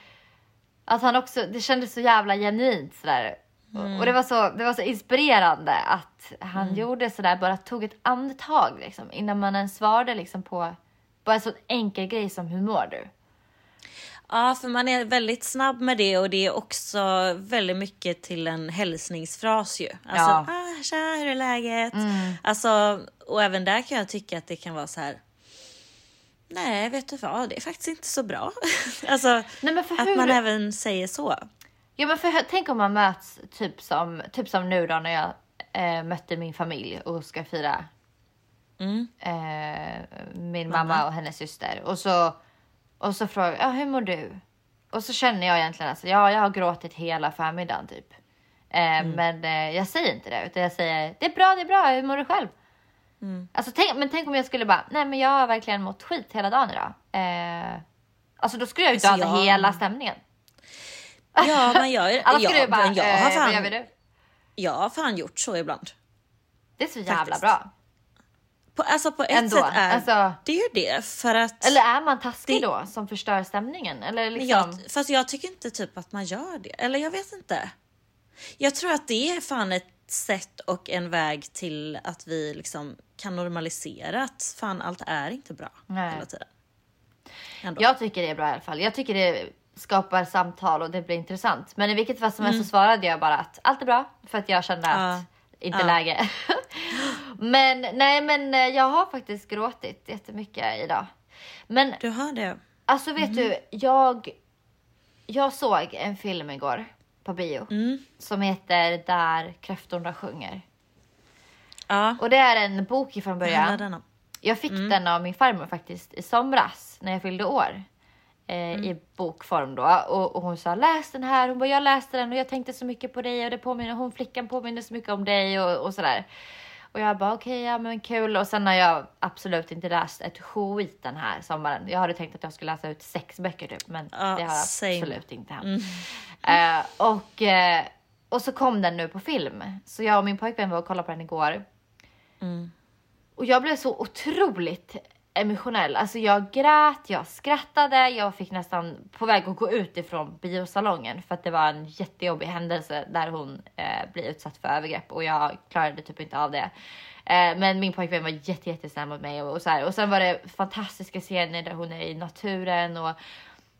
Att han också, det kändes så jävla genuint sådär. Och- Och det var, så, det var så inspirerande att han gjorde sådär, bara tog ett andetag liksom innan man ens svarade liksom på bara en sån enkel grej som hur mår du? Ja, för man är väldigt snabb med det och det är också väldigt mycket till en hälsningsfras ju. Alltså, Ja. ah, tja, hur är läget? Alltså, och även där kan jag tycka att det kan vara så här. Nej, vet du vad, det är faktiskt inte så bra. alltså, Nej, att hur- man även säger så. Ja men för tänk om man möts typ som, typ som nu då när jag eh, mötte min familj och ska fira eh, min mamma. och hennes syster. Och så, och så frågar jag, ah, hur mår du? och så känner jag egentligen alltså, ja, jag har gråtit hela förmiddagen typ. Eh, Men eh, jag säger inte det, utan jag säger det är bra, det är bra, hur mår du själv? Alltså, tänk, men tänk om jag skulle bara, nej men jag har verkligen mått skit hela dagen idag. Eh, alltså då skulle jag ju Alltså, döda jag- hela stämningen. Ja, men jag, Alla skulle ja, bara, jag, har eh, vad gör fan, jag har fan gjort så ibland. Det är så jävla Faktiskt. bra. På, alltså på ett Ändå, sätt är alltså- det ju det. För att... Eller är man taskig Det- då som förstör stämningen? Eller liksom... jag, fast jag tycker inte typ att man gör det. Eller jag vet inte. Jag tror att det är fan ett sätt och en väg till att vi liksom kan normalisera att fan allt är inte bra Nej. hela tiden. Ändå. Jag tycker det är bra i alla fall. Jag tycker det skapar samtal och det blir intressant. Men i vilket fall som helst Mm. så svarade jag bara att allt är bra för att jag kände att Ja. inte Ja. läge. men nej, men eh, jag har faktiskt gråtit jättemycket idag. Men Du har det? alltså vet Mhm. du, jag, jag såg en film igår på bio Mm. som heter Där kräftorna sjunger. Ja. Och det är en bok ifrån början. Jag fick Mm. den av min farmor faktiskt i somras när jag fyllde år. Eh, Mm. I bokform då. Och, och hon sa läs den här. Hon bara jag läste den och jag tänkte så mycket på dig och det påminner, hon flickan påminner så mycket om dig och, och sådär. Och jag bara okej, ja men kul. Och sen har jag absolut inte läst ett skit den här sommaren. Jag hade tänkt att jag skulle läsa ut sex böcker typ, men Ja, det har same. absolut inte hänt. Eh, och, eh, och så kom den nu på film. Så jag och min pojkvän var och kollade på den igår. Och jag blev så otroligt emotionell. Alltså jag grät, jag skrattade, jag fick nästan på väg att gå ut ifrån biosalongen för att det var en jättejobbig händelse där hon eh, blir utsatt för övergrepp och jag klarade typ inte av det. Eh, men min pojkvän var jätte, jättesnäll mot mig och, och så här. Och sen var det fantastiska scener där hon är i naturen och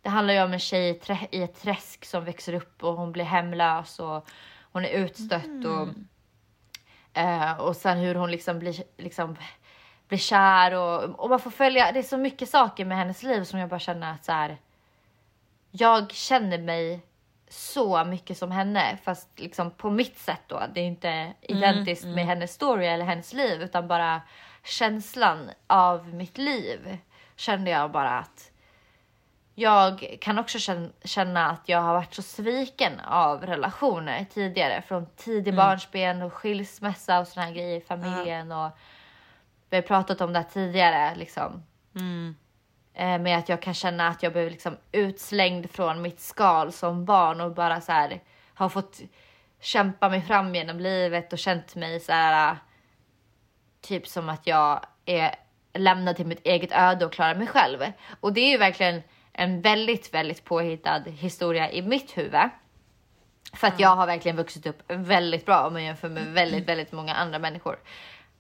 det handlar ju om en tjej i, i ett träsk som växer upp och hon blir hemlös och hon är utstött och Eh, och sen hur hon liksom blir, liksom, blir kär och, och man får följa, det är så mycket saker med hennes liv som jag bara känner att så här. Jag känner mig så mycket som henne fast liksom på mitt sätt då. Det är inte identiskt med hennes story eller hennes liv utan bara känslan av mitt liv kände jag bara att jag kan också känna, att jag har varit så sviken av relationer tidigare. Från tidig barnsben och skilsmässa och såna här grejer i familjen. Och vi har pratat om det här tidigare. Liksom. Eh, med att jag kan känna att jag blev liksom utslängd från mitt skal som barn och bara så här har fått kämpa mig fram genom livet och känt mig så här typ som att jag är lämnad till mitt eget öde och klarar mig själv. Och det är ju verkligen en väldigt, väldigt påhittad historia i mitt huvud. För att jag har verkligen vuxit upp väldigt bra om man jämför med väldigt, väldigt många andra människor.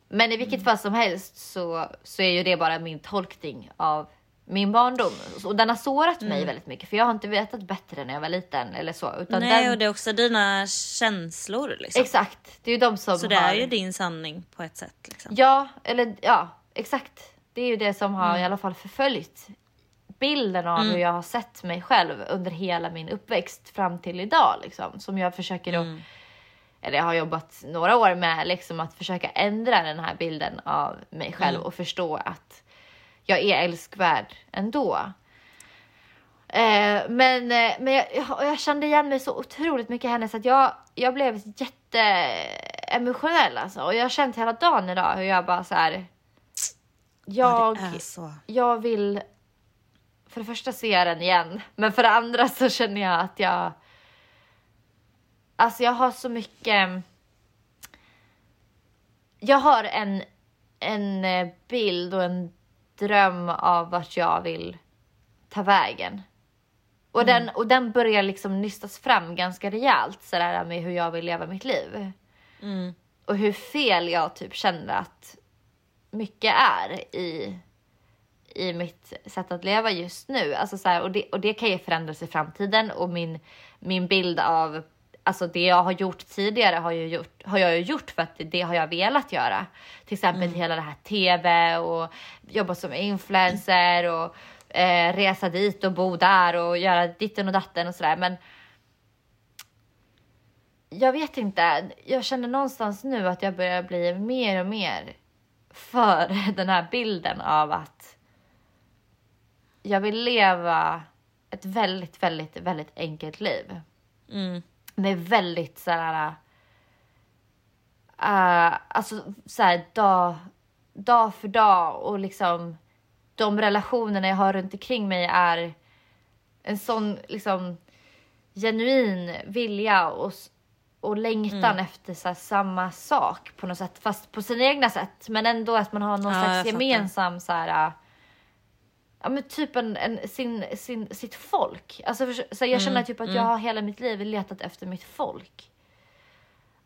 Men i vilket fall som helst så, så är ju det bara min tolkning av min barndom. Och den har sårat mig väldigt mycket för jag har inte vetat bättre när jag var liten eller så. Utan Nej, den, och det är också dina känslor liksom. Exakt, det är ju de som Så det har... är ju din sanning på ett sätt. Liksom. Ja, eller ja, exakt. Det är ju det som har i alla fall förföljt bilden av hur jag har sett mig själv under hela min uppväxt fram till idag. Liksom, som jag försöker då, eller jag har jobbat några år med, liksom att försöka ändra den här bilden av mig själv och förstå att jag är älskvärd ändå. Eh, men eh, men jag, jag, kände igen mig så otroligt mycket i henne så att jag, jag blev jätteemotionell alltså. Och jag har känt hela dagen idag hur jag bara så här. Jag, Ja, jag vill för det första se den igen. Men för det andra så känner jag att jag... Alltså jag har så mycket... Jag har en, en eh, bild och en dröm av vart jag vill ta vägen. Och, den, och den börjar liksom nystas fram ganska rejält sådär med hur jag vill leva mitt liv. Och hur fel jag typ känner att mycket är i, i mitt sätt att leva just nu. Alltså så här, och, det, och det kan ju förändras i framtiden och min, min bild av Alltså det jag har gjort tidigare har, jag gjort, har jag ju gjort för att det har jag velat göra. Till exempel hela det här TV och jobba som influencer och eh, resa dit och bo där och göra ditten och datten och sådär. Men jag vet inte. Jag känner någonstans nu att jag börjar bli mer och mer för den här bilden av att jag vill leva ett väldigt, väldigt, väldigt enkelt liv. Mm. Med väldigt så här... Uh, alltså så här dag, dag för dag och liksom de relationerna jag har runt omkring mig är en sån liksom genuin vilja och, och längtan Mm. efter så här, samma sak på något sätt, fast på sina egna sätt. Men ändå att man har någon Ja, slags gemensam så här, äh, ja men typ en, en, sin, sin, sitt folk. Alltså, för, så jag känner Mm, typ att jag har hela mitt liv letat efter mitt folk.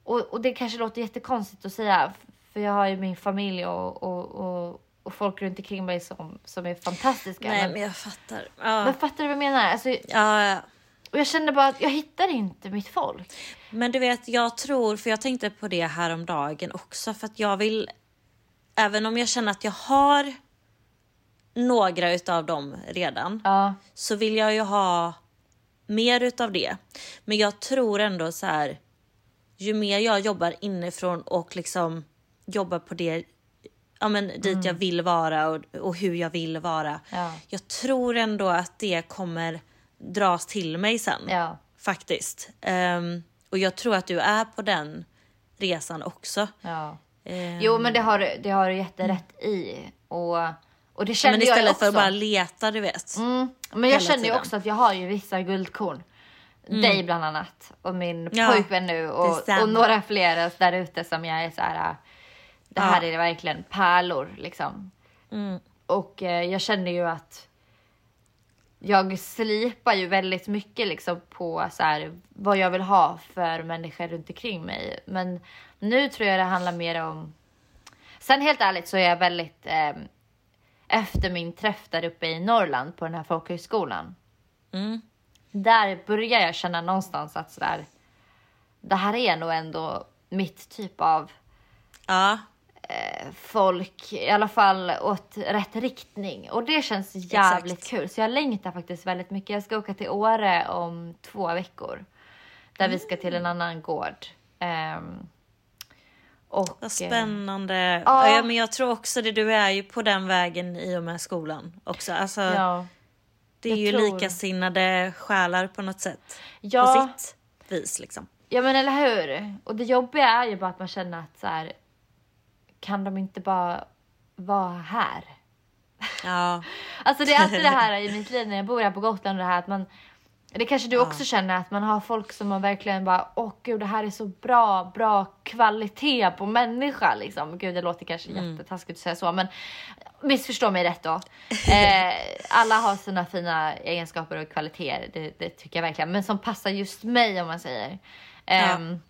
Och, och det kanske låter jättekonstigt att säga, för jag har ju min familj och, och, och, och folk runt omkring mig som, som är fantastiska. Nej, men, men jag fattar. Ja. men fattar du vad jag menar? Alltså, Ja, ja. och jag kände bara att jag hittar inte mitt folk. Men du vet, jag tror, för jag tänkte på det här om dagen också, för att jag vill, även om jag känner att jag har några utav dem redan, Ja, så vill jag ju ha mer utav det. Men jag tror ändå så här, ju mer jag jobbar inifrån och liksom jobbar på det, ja men dit jag vill vara och, och hur jag vill vara. Ja. Jag tror ändå att det kommer dras till mig sen. ja, Faktiskt. Ehm, och jag tror att du är på den resan också. ja. Ehm, Jo, men det har, det har du jätterätt i. Och, och det kände men jag ju istället också. för att bara leta, du vet. Mm, men jag känner ju också att jag har ju vissa guldkorn. Dig bland annat och min Ja, pojkvän nu och, och några fler där ute som jag är så här. äh, Det här Ja. är verkligen pärlor liksom. Mm. Och eh, jag känner ju att jag slipar ju väldigt mycket liksom på så här, vad jag vill ha för människor runt omkring mig. Men nu tror jag det handlar mer om... Sen helt ärligt så är jag väldigt... Eh, efter min träff där uppe i Norrland på den här folkhögskolan. Mm. Där börjar jag känna någonstans att sådär, det här är nog ändå mitt typ av Ja, folk, i alla fall åt rätt riktning. Och det känns jävligt Exakt. kul. Så jag längtar faktiskt väldigt mycket. Jag ska åka till Åre om två veckor. Där vi ska till en annan gård. Ehm, och, vad eh, spännande. ja. Ja. men jag tror också det, du är ju på den vägen i och med skolan också. Alltså, Ja, det är jag ju tror- likasinnade själar på något sätt. ja, På sitt vis liksom. ja, men eller hur? Och det jobbiga är ju bara att man känner att så här, kan de inte bara vara här? Ja, Alltså det är alltid det här i mitt liv när jag bor här på Gotland, det här att man det kanske du också känner att man har folk som man verkligen bara åh gud det här är så bra, bra kvalitet på människa liksom. Gud det låter kanske jättetaskigt att säga så men missförstå mig rätt då. Eh, alla har sina fina egenskaper och kvaliteter, det, det tycker jag verkligen. Men som passar just mig om man säger. Ehm,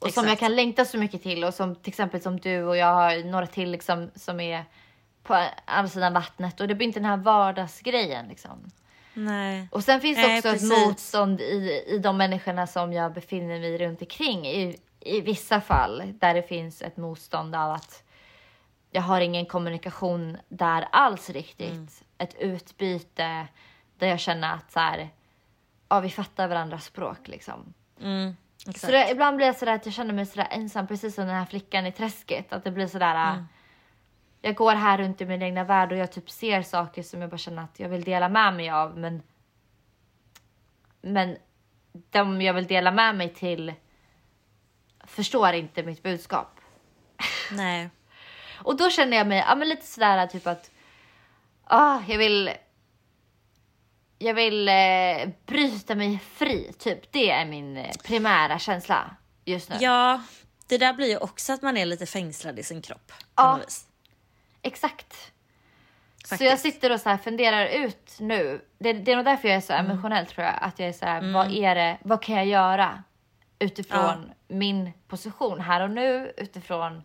och som jag kan längta så mycket till och som till exempel som du och jag har några till liksom som är på andra sidan vattnet och det blir inte den här vardagsgrejen liksom. Nej. Och sen finns det Nej, också ett precis. motstånd i, i de människorna som jag befinner mig runt omkring i, i vissa fall där det finns ett motstånd av att jag har ingen kommunikation där alls riktigt. Mm. Ett utbyte där jag känner att så här, ja, vi fattar varandras språk liksom. Mm. Så det, ibland blir det sådär att jag känner mig sådär ensam, precis som den här flickan i träsket. Att det blir sådär... Mm. Jag går här runt i min egna värld och jag typ ser saker som jag bara känner att jag vill dela med mig av. Men, men de jag vill dela med mig till förstår inte mitt budskap. Nej. Och då känner jag mig ja, men lite sådär typ att ah, jag vill jag vill eh, bryta mig fri, typ. Det är min eh, primära känsla just nu. Ja, det där blir ju också att man är lite fängslad i sin kropp. Ja. Exakt. Så Faktiskt. jag sitter och så funderar ut nu. Det, det är nog därför jag är så Mm. emotionell tror jag. Att jag är så här, vad är det, vad kan jag göra? Utifrån min position här och nu, utifrån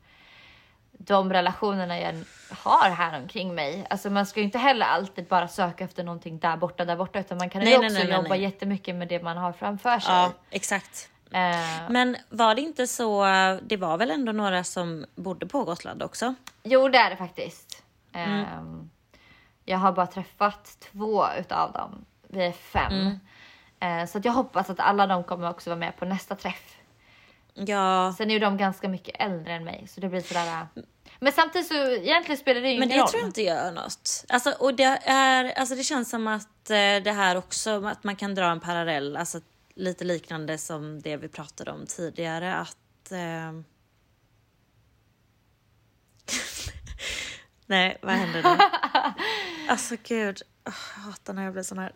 de relationerna jag har här omkring mig. Alltså man ska ju inte heller alltid bara söka efter någonting där borta, där borta. Utan man kan ju Nej, nej, också nej, nej, jobba nej. jättemycket med det man har framför sig. Ja, exakt. Eh, Men var det inte så, det var väl ändå några som bodde på Gotland också? Jo, det är det faktiskt. Mm. Ehm, jag har bara träffat två utav dem. Vi är fem. Mm. Eh, så att jag hoppas att alla de kommer också vara med på nästa träff. Ja, Sen är ju de ganska mycket äldre än mig, så det blir sådär... eh, Men samtidigt så egentligen spelar det ju Men ingen det roll. tror jag inte gör något. Alltså, och det, är, alltså det känns som att det här också, att man kan dra en parallell, alltså lite liknande som det vi pratade om tidigare. Att... Eh... Nej, vad händer nu? alltså gud, oh, jag hatar när jag blir sån här.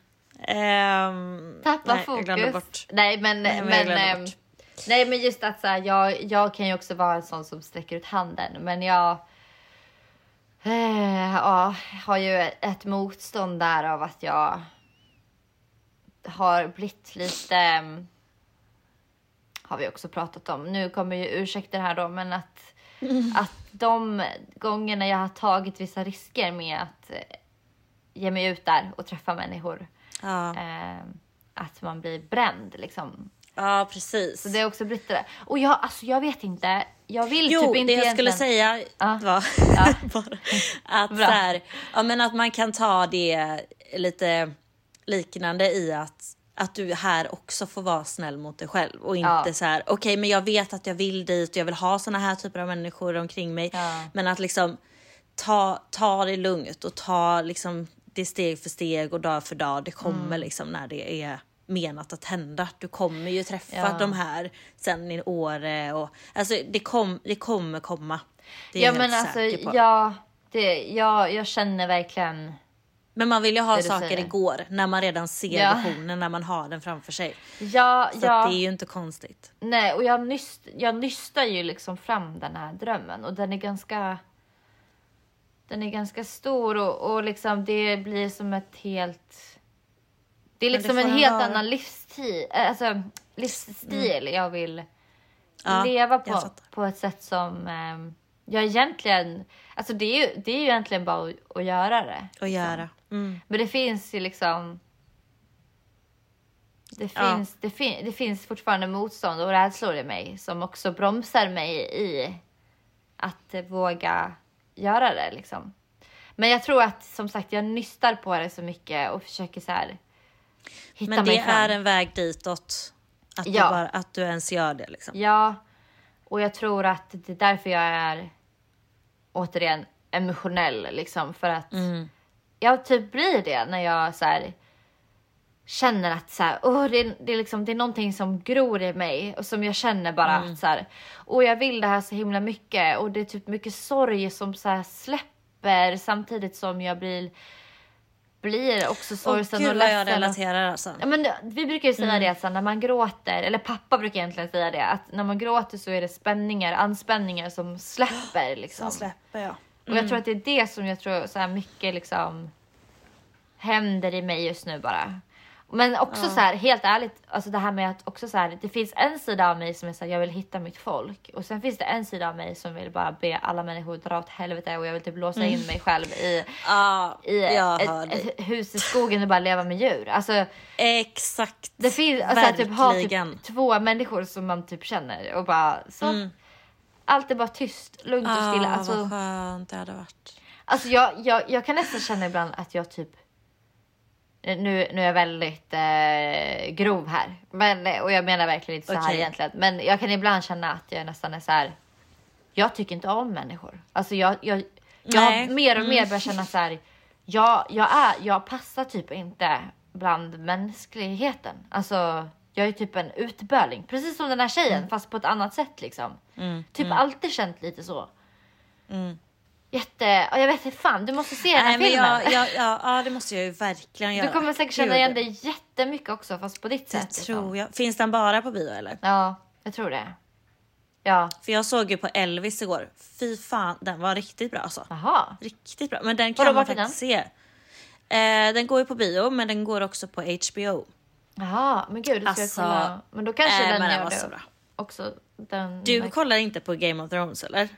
Ehm, Tappa nej, fokus. Jag bort. Nej men, Nej, men men, ehm, bort. nej men just att så här, jag, jag kan ju också vara en sån som sträcker ut handen men jag eh, ja, har ju ett motstånd där av att jag har blivit lite ehm, har vi också pratat om. Nu kommer ju ursäkter här då men att, att de gångerna jag har tagit vissa risker med att eh, ge mig ut där och träffa människor Ja, eh, att man blir bränd liksom. ja precis. Så det har också blivit det. Och jag, alltså jag vet inte. Jag vill Jo, typ inte det jag skulle egentligen- säga Ja. var Ja. att, så här, ja, men att man kan ta det lite liknande i att, att du här också får vara snäll mot dig själv och inte Ja. så här okej men jag vet att jag vill dit och jag vill ha såna här typer av människor omkring mig. Ja. Men att liksom ta, ta det lugnt och ta liksom det steg för steg och dag för dag. Det kommer Mm. liksom när det är menat att hända. Du kommer ju träffa Ja. de här sen i Åre och alltså det, kom, det kommer komma. Det är Ja jag men helt alltså säker på. ja, det, jag, jag känner verkligen. Men man vill ju ha Det saker igår när man redan ser Ja. visionen, när man har den framför sig. Ja, Så ja. det är ju inte konstigt. Nej, och jag, nyst, jag nystar ju liksom fram den här drömmen och den är ganska. Den är ganska stor och, och liksom det blir som ett helt. Det är det liksom får en helt vara. annan livsstil, alltså livsstil jag vill Ja, leva på, på ett sätt som ehm, jag egentligen, alltså det är ju, det är ju egentligen bara att, att göra det. Att göra. Mm. Men det finns ju liksom det Ja. finns, det, fin, det finns fortfarande motstånd och rädslor i mig som också bromsar mig i att våga göra det. Liksom. Men jag tror att som sagt jag nystar på det så mycket och försöker så här hitta Men mig det fram. är en väg ditåt. Att, Ja. du bara, att du ens gör det liksom. Ja, och jag tror att det är därför jag är återigen emotionell liksom för att jag typ blir det när jag så här känner att så här, åh, det, är, det, är liksom, det är någonting som gror i mig och som jag känner bara att så här, och jag vill det här så himla mycket. Och det är typ mycket sorg som så här släpper samtidigt som jag blir blir också sorgsen gud och vad jag ledsen. relaterar alltså. Ja, men vi brukar ju säga det att så när man gråter, eller pappa brukar egentligen säga det, att när man gråter så är det spänningar, anspänningar som släpper. Liksom. Som släpper jag. Och jag tror att det är det som jag tror så här mycket liksom händer i mig just nu bara. Men också så här, helt ärligt, alltså det här med att också så här, det finns en sida av mig som är så här, jag vill hitta mitt folk. Och sen finns det en sida av mig som vill bara be alla människor dra åt helvete och jag vill typ låsa in mig själv i, Ja, i ett, ett hus i skogen och bara leva med djur. Alltså, Exakt. det finns alltså, att typ, ha Verkligen. typ, två människor som man typ känner och bara så. Allt är bara tyst, lugnt och stilla. Ah, Alltså, vad skönt det hade varit. alltså jag, jag, jag kan nästan känna ibland att jag typ nu, nu är jag väldigt eh, grov här. Men, och jag menar verkligen inte så här egentligen. Men jag kan ibland känna att jag nästan är så här. Jag tycker inte om människor. Alltså jag, jag, jag mer och mer börjat känna så här. Jag, jag, är, jag passar typ inte bland mänskligheten. Alltså jag är typ en utböling. Precis som den här tjejen fast på ett annat sätt liksom. Typ alltid känt lite så. Jätte, ja, jag vet inte fan du måste se den här Nej, men filmen. jag, jag, ja, ja, det måste jag ju verkligen göra. Du kommer säkert känna igen dig jättemycket också fast på ditt Det sätt. liksom. tror jag. Finns den bara på bio eller? Ja, jag tror det. Ja, För jag såg ju på Elvis igår. Fy fan, den var riktigt bra alltså. jaha. Riktigt bra. Men den Vadå, kan man vart är den? faktiskt se. Eh, den går ju på bio, men den går också på HBO. Jaha, men gud, då ska Alltså, jag kolla. Men då kanske äh, den men den gör var det så bra. också. Den, Du kollar inte på Game of Thrones eller?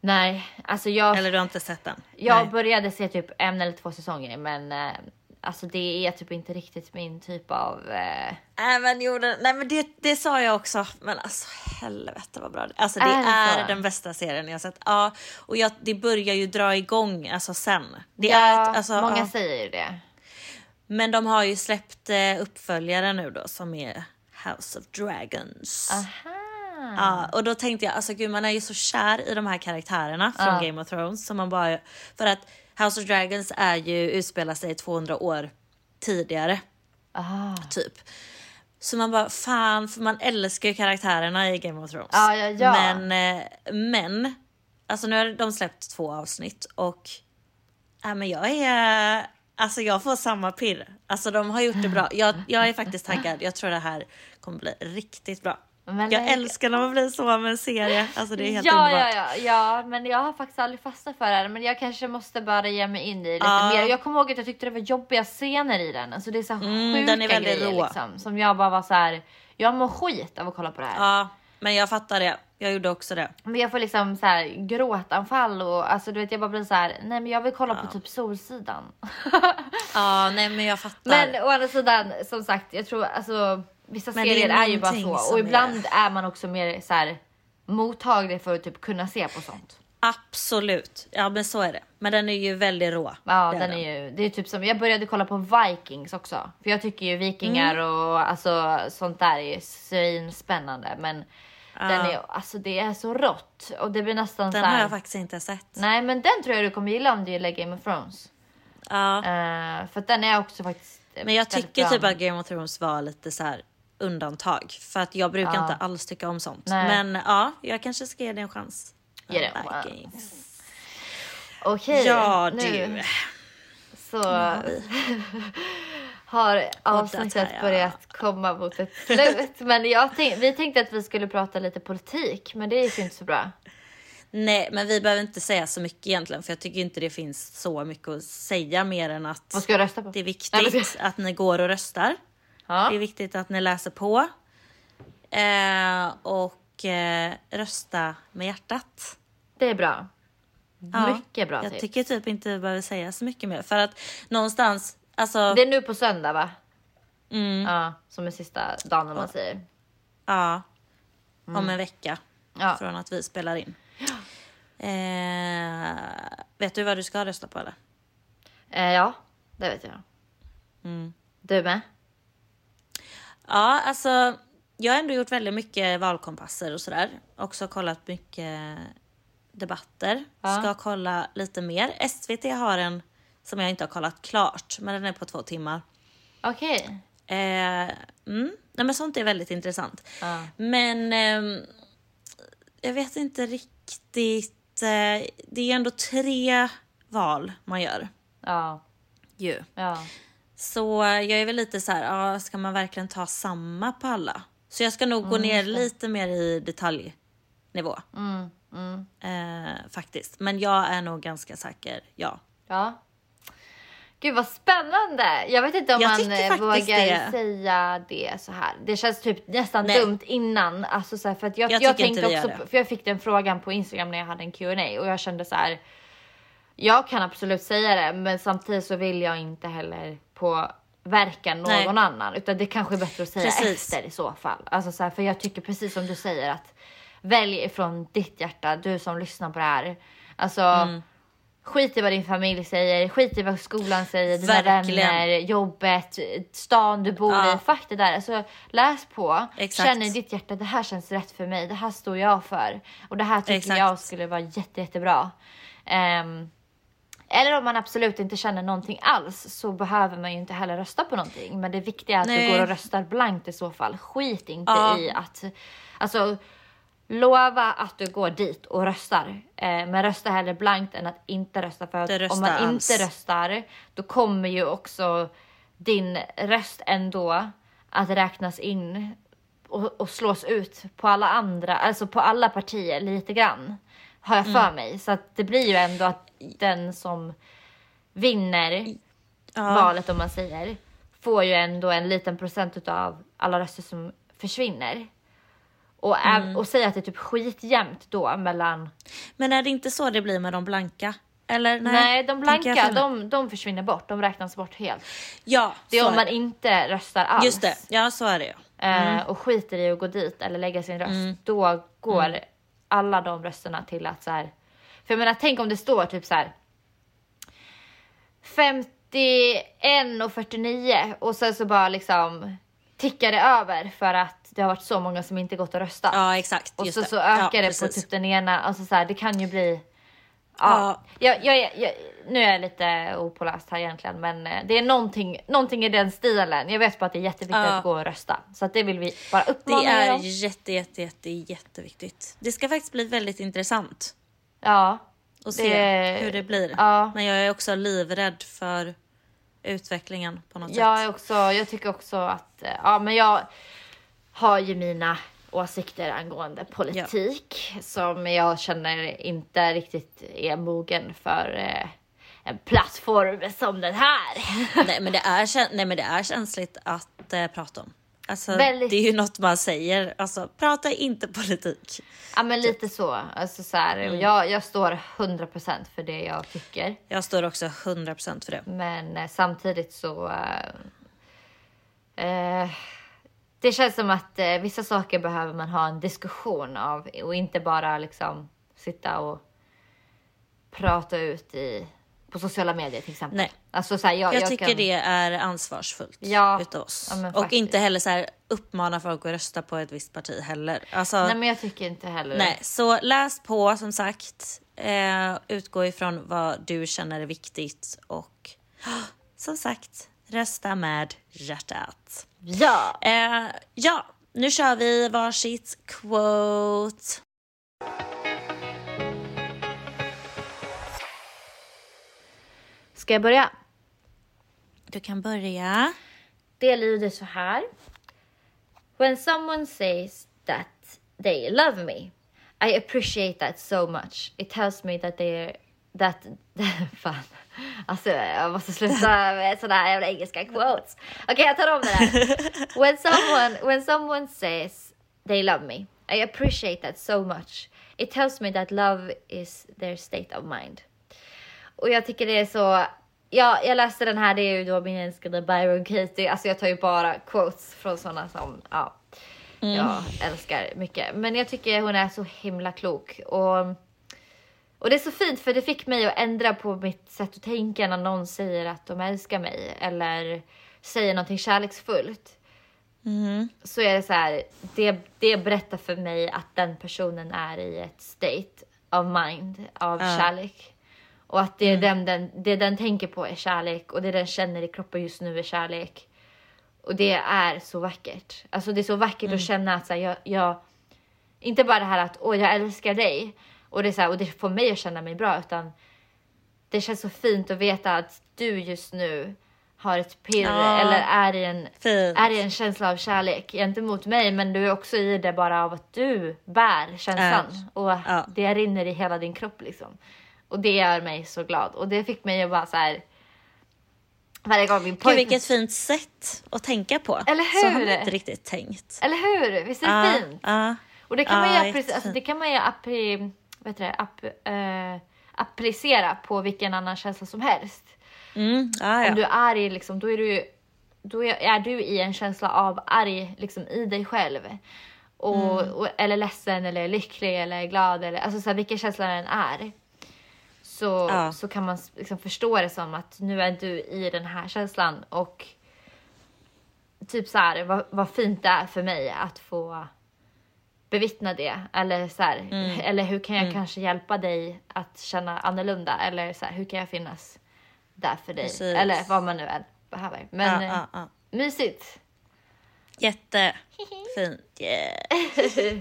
Nej, alltså jag, Eller du har inte sett den? jag Nej. började se typ en eller två säsonger men eh, alltså det är typ inte riktigt min typ av... Eh, Nej men, jo, den, nej, men det, det sa jag också. Men alltså helvete vad bra det Alltså det Är är, den bästa serien jag sett. Ja, och jag, det börjar ju dra igång alltså sen. Det ja, är, alltså, många ja. säger ju det. Men de har ju släppt eh, uppföljare nu då som är House of Dragons. Aha. Ja, och då tänkte jag, alltså gud man är ju så kär i de här karaktärerna från Ja. Game of Thrones. Som man bara, för att House of Dragons är ju, utspelar sig 200 år tidigare. Ah. Typ. Så man bara, fan, för man älskar ju karaktärerna i Game of Thrones. Ja, ja, ja. Men, eh, men, alltså nu har de släppt två avsnitt och, ja men jag är, alltså jag får samma pirr. Alltså de har gjort det bra. Jag, jag är faktiskt taggad. Jag tror det här kommer bli riktigt bra. Men jag älskar när man blir så med en serie. Alltså det är helt ja, underbart. ja, ja, ja, men jag har faktiskt aldrig fastnat för det. Men jag kanske måste bara ge mig in i lite Ja. mer. Jag kommer ihåg att jag tyckte det var jobbiga scener i den. Alltså det är så Mm, sjuka den är väldigt grejer rå. liksom. Som jag bara var så här. Jag mår skit av att kolla på det här. Ja, men jag fattar det. Jag gjorde också det. Men jag får liksom så här gråtanfall och alltså du vet jag bara blir så här. Nej men jag vill kolla på typ Solsidan. Ja, nej men jag fattar. Men å andra sidan som sagt jag tror alltså vissa Men det är serier är, ju bara så och är- ibland är man också mer så här mottaglig för att typ kunna se på sånt. Absolut. Ja men så är det. Men den är ju väldigt rå. Ja, Det den är ju, det är typ som, jag började kolla på Vikings också. För jag tycker ju vikingar Mm. och alltså sånt där är ju svinspännande. Men den är, alltså det är så rått. Och det blir nästan Den så här, har jag faktiskt inte sett. Nej men den tror jag du kommer gilla om du gillar Game of Thrones. Ja. Eh, för den är också faktiskt Men jag tycker bra. typ att Game of Thrones var lite så här undantag. För att jag brukar Ja. inte alls tycka om sånt. Nej. Men ja, jag kanske ska ge det en chans. Ge det en chans. Okej, Ja nu du. så har avsnittet börjat komma mot ett slut. men jag tänk, vi tänkte att vi skulle prata lite politik, men det gick ju inte så bra. Nej men vi behöver inte säga så mycket egentligen. För jag tycker inte det finns så mycket att säga mer än att ska rösta på? det är Nej, men- viktigt att ni går och röstar. Ja. Det är viktigt att ni läser på. Eh, och eh, rösta med hjärtat. Det är bra. Ja, Mycket bra Jag tips. tycker typ inte vi behöver säga så mycket mer. För att någonstans, alltså, Det är nu på söndag va? mm, Ja, som är sista dagen om man säger. ja, om en vecka Mm. Ja. från att vi spelar in. Eh, vet du vad du ska rösta på eller? Eh, ja, det vet jag. Mm. Du med? Ja, alltså jag har ändå gjort väldigt mycket valkompasser och sådär. Också kollat mycket debatter. Ja. Ska kolla lite mer. SVT har en som jag inte har kollat klart, men den är på två timmar. Okej. Eh, mm, nej, men sånt är väldigt intressant. Ja. Men ehm, jag vet inte riktigt. Eh, det är ändå tre val man gör. Ja. Ju. Ja. Så jag är väl lite så här, ja, ska man verkligen ta samma på alla? Så jag ska nog gå ner lite mer i detaljnivå. Mm, mm. Eh, faktiskt. Men jag är nog ganska säker, ja. Ja. Gud vad spännande! Jag vet inte om Jag man eh, vågar det. säga det så här. Det känns typ nästan Nej. dumt innan. Alltså så här, för att jag, Jag jag, tänkte också, det. för jag fick den frågan på Instagram när jag hade en Q&A och jag kände så här. Jag kan absolut säga det, men samtidigt så vill jag inte heller påverka någon Nej. annan, utan det kanske är bättre att säga Precis. efter i så fall. Alltså så här, för jag tycker precis som du säger att välj ifrån ditt hjärta, du som lyssnar på det här. Alltså. Mm. Skit i vad din familj säger, skit i vad skolan säger, dina Verkligen. vänner, jobbet, stan du bor Ja. i. Fuck det där. Alltså, läs på, Exakt. känn i ditt hjärta det här känns rätt för mig, det här står jag för. Och det här tycker Exakt. jag skulle vara jätte, jättebra. Ehm, eller om man absolut inte känner någonting alls så behöver man ju inte heller rösta på någonting. Men det viktiga är att Nej. du går och röstar blankt i så fall. Skit inte Ja. i att... Alltså, lova att du går dit och röstar. Eh, men rösta hellre blankt än att inte rösta. För att om man alls. inte röstar då kommer ju också din röst ändå att räknas in och, och slås ut på alla andra, alltså på alla partier lite grann. Har jag Mm. för mig. Så att det blir ju ändå att den som vinner Ja. valet om man säger får ju ändå en liten procent av alla röster som försvinner. Och, Mm. och säga att det är typ skitjämnt då mellan... Men är det inte så det blir med de blanka? Eller nej? Nej, de blanka de, de försvinner bort. De räknas bort helt. Ja, Det är om man det. inte röstar alls. Just det, ja så är det ju. eh, och skiter i att gå dit eller lägga sin röst, då går alla de rösterna till att så här. För jag menar, tänk om det står typ så här. 51 och 49 och sen så bara liksom tickar det över för att det har varit så många som inte gått och röstat. Ja exakt. och så, så ökar ja, det på precis. typ den ena, alltså så här, det kan ju bli Ja, jag, jag, jag, nu är jag lite opåläst här egentligen men eh, det är någonting, någonting i den stilen. Jag vet bara att det är jätteviktigt Ja. att gå och rösta. Så att det vill vi bara uppmana Det är om. jätte, jätte, jätte, jätteviktigt. Det ska faktiskt bli väldigt intressant Ja. att se Det- hur det blir. Ja. Men jag är också livrädd för utvecklingen på något Jag, sätt. är också, jag tycker också att, eh, ja men jag har ju mina åsikter angående politik som jag känner inte riktigt är mogen för eh, en plattform som den här. Nej, men det är, nej men det är känsligt att eh, prata om. Alltså, Väldigt. Det är ju något man säger. Alltså, prata inte politik. Ja men lite så. Alltså, så här, Mm. jag, jag står 100% för det jag tycker. Jag står också 100% för det. Men eh, samtidigt så... Eh, eh, det känns som att eh, vissa saker behöver man ha en diskussion av och inte bara liksom sitta och prata ut i, på sociala medier till exempel. Nej. Alltså, så här, jag, Jag, jag tycker kan, det är ansvarsfullt Ja. utav oss. Ja, och faktiskt. inte heller så här uppmana folk att rösta på ett visst parti heller. Alltså, Nej men jag tycker inte heller Nej, så läs på som sagt. Eh, utgå ifrån vad du känner är viktigt och som sagt, rösta med hjärtat. Ja! Eh, ja, nu kör vi varsitt quote. Ska jag börja? Du kan börja. Det lyder så här. When someone says that they love me, I appreciate that so much. It tells me that they're that fan. Alltså jag måste sluta med sådana här jävla engelska quotes. Okej jag tar om det där. when someone when someone says they love me, I appreciate that so much. It tells me that love is their state of mind. Och jag tycker det är så. Ja, jag läste den här. Det är ju då min älskade Byron Katie. Alltså jag tar ju bara quotes från sådana som ja, jag älskar mycket. Men jag tycker hon är så himla klok och och det är så fint för det fick mig att ändra på mitt sätt att tänka när någon säger att de älskar mig eller säger någonting kärleksfullt. Så är det så här, det, det berättar för mig att den personen är i ett state of mind av kärlek. Och att det, är den, den, det den tänker på är kärlek och det den känner i kroppen just nu är kärlek. Och det är så vackert. Alltså det är så vackert att känna att så här, jag, jag, inte bara det här att åh jag älskar dig och det, är så här, och det får mig att känna mig bra utan det känns så fint att veta att du just nu har ett pirr Ja. eller är i, en, Fint. är i en känsla av kärlek gentemot mig men du är också i det bara av att du bär känslan och Ja. det rinner i hela din kropp liksom. Och det gör mig så glad och det fick mig att bara så här. Varje gång min Gud, pojkvän... vilket fint sätt att tänka på. Eller Så har hur? man inte riktigt tänkt. Eller hur? Visst är det Ja, fint? ja. Och det kan Ja, man ju, alltså, det kan man ju appri- det? App, eh, applicera på vilken annan känsla som helst. Mm, ja, ja. Om du är arg, liksom, då är du då är du i en känsla av arg liksom, i dig själv. Och, Mm. och, eller ledsen, eller lycklig, eller glad, eller alltså, så här, vilken känsla den är. Så, Ja. så kan man liksom, förstå det som att nu är du i den här känslan och typ så här, vad, vad fint det är för mig att få bevittna det. Eller så här, Mm. eller hur kan jag kanske hjälpa dig att känna annorlunda? Eller så här, hur kan jag finnas där för dig? Precis. Eller vad man nu än behöver. Men ja, eh, ja, ja. mysigt. Jättefint. Yeah.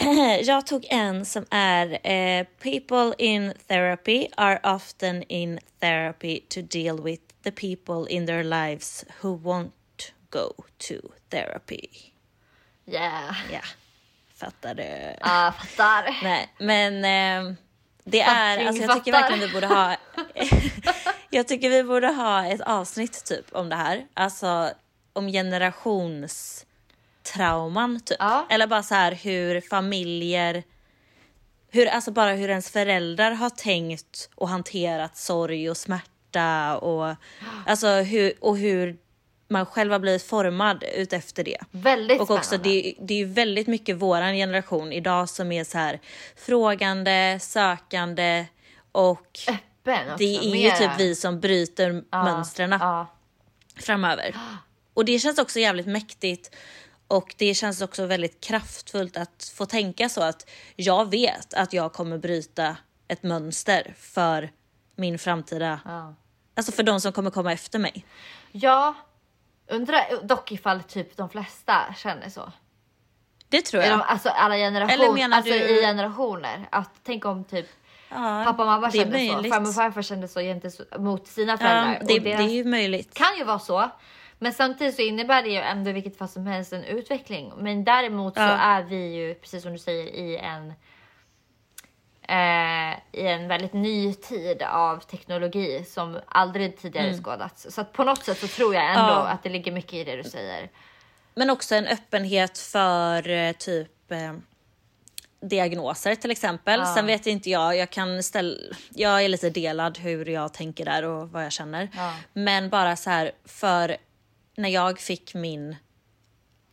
Jag tog en som är eh, People in therapy are often in therapy to deal with the people in their lives who won't go to therapy. Yeah. Ja, fattar du? Ja, fattar. Nej, men eh, det är, Fucking alltså jag tycker fattar. verkligen vi borde ha, jag tycker vi borde ha ett avsnitt typ om det här. Alltså om generationstrauman typ. Ja. Eller bara så här hur familjer, hur, alltså bara hur ens föräldrar har tänkt och hanterat sorg och smärta och alltså hur, och hur man själv har blivit formad utefter det. Väldigt Och också det, det är ju väldigt mycket våran generation idag som är så här frågande, sökande och Öppen också. det är ju mera. typ vi som bryter Ja, mönstren Ja. framöver. Och det känns också jävligt mäktigt Och det känns också väldigt kraftfullt att få tänka så att jag vet att jag kommer bryta ett mönster för min framtida, Ja. alltså för de som kommer komma efter mig. Ja, undrar dock ifall typ de flesta känner så. Det tror jag. de, alltså alla Eller generationer, menar alltså du- i generationer. Att tänk om typ ja, pappa och mamma det kände så, möjligt. farmor och farfar kände så gentemot sina Ja, föräldrar. det, och det deras är ju möjligt. kan ju vara så. Men samtidigt så innebär det ju ändå vilket fall som helst en utveckling. Men däremot så Ja. är vi ju, precis som du säger, i en eh, i en väldigt ny tid av teknologi som aldrig tidigare skådats. Så på något sätt så tror jag ändå Mm. Ja. att det ligger mycket i det du säger. Men också en öppenhet för eh, typ eh, diagnoser till exempel. Ja. Sen vet inte jag, jag kan ställa, jag är lite delad hur jag tänker där och vad jag känner. Ja. Men bara så här, för när jag fick min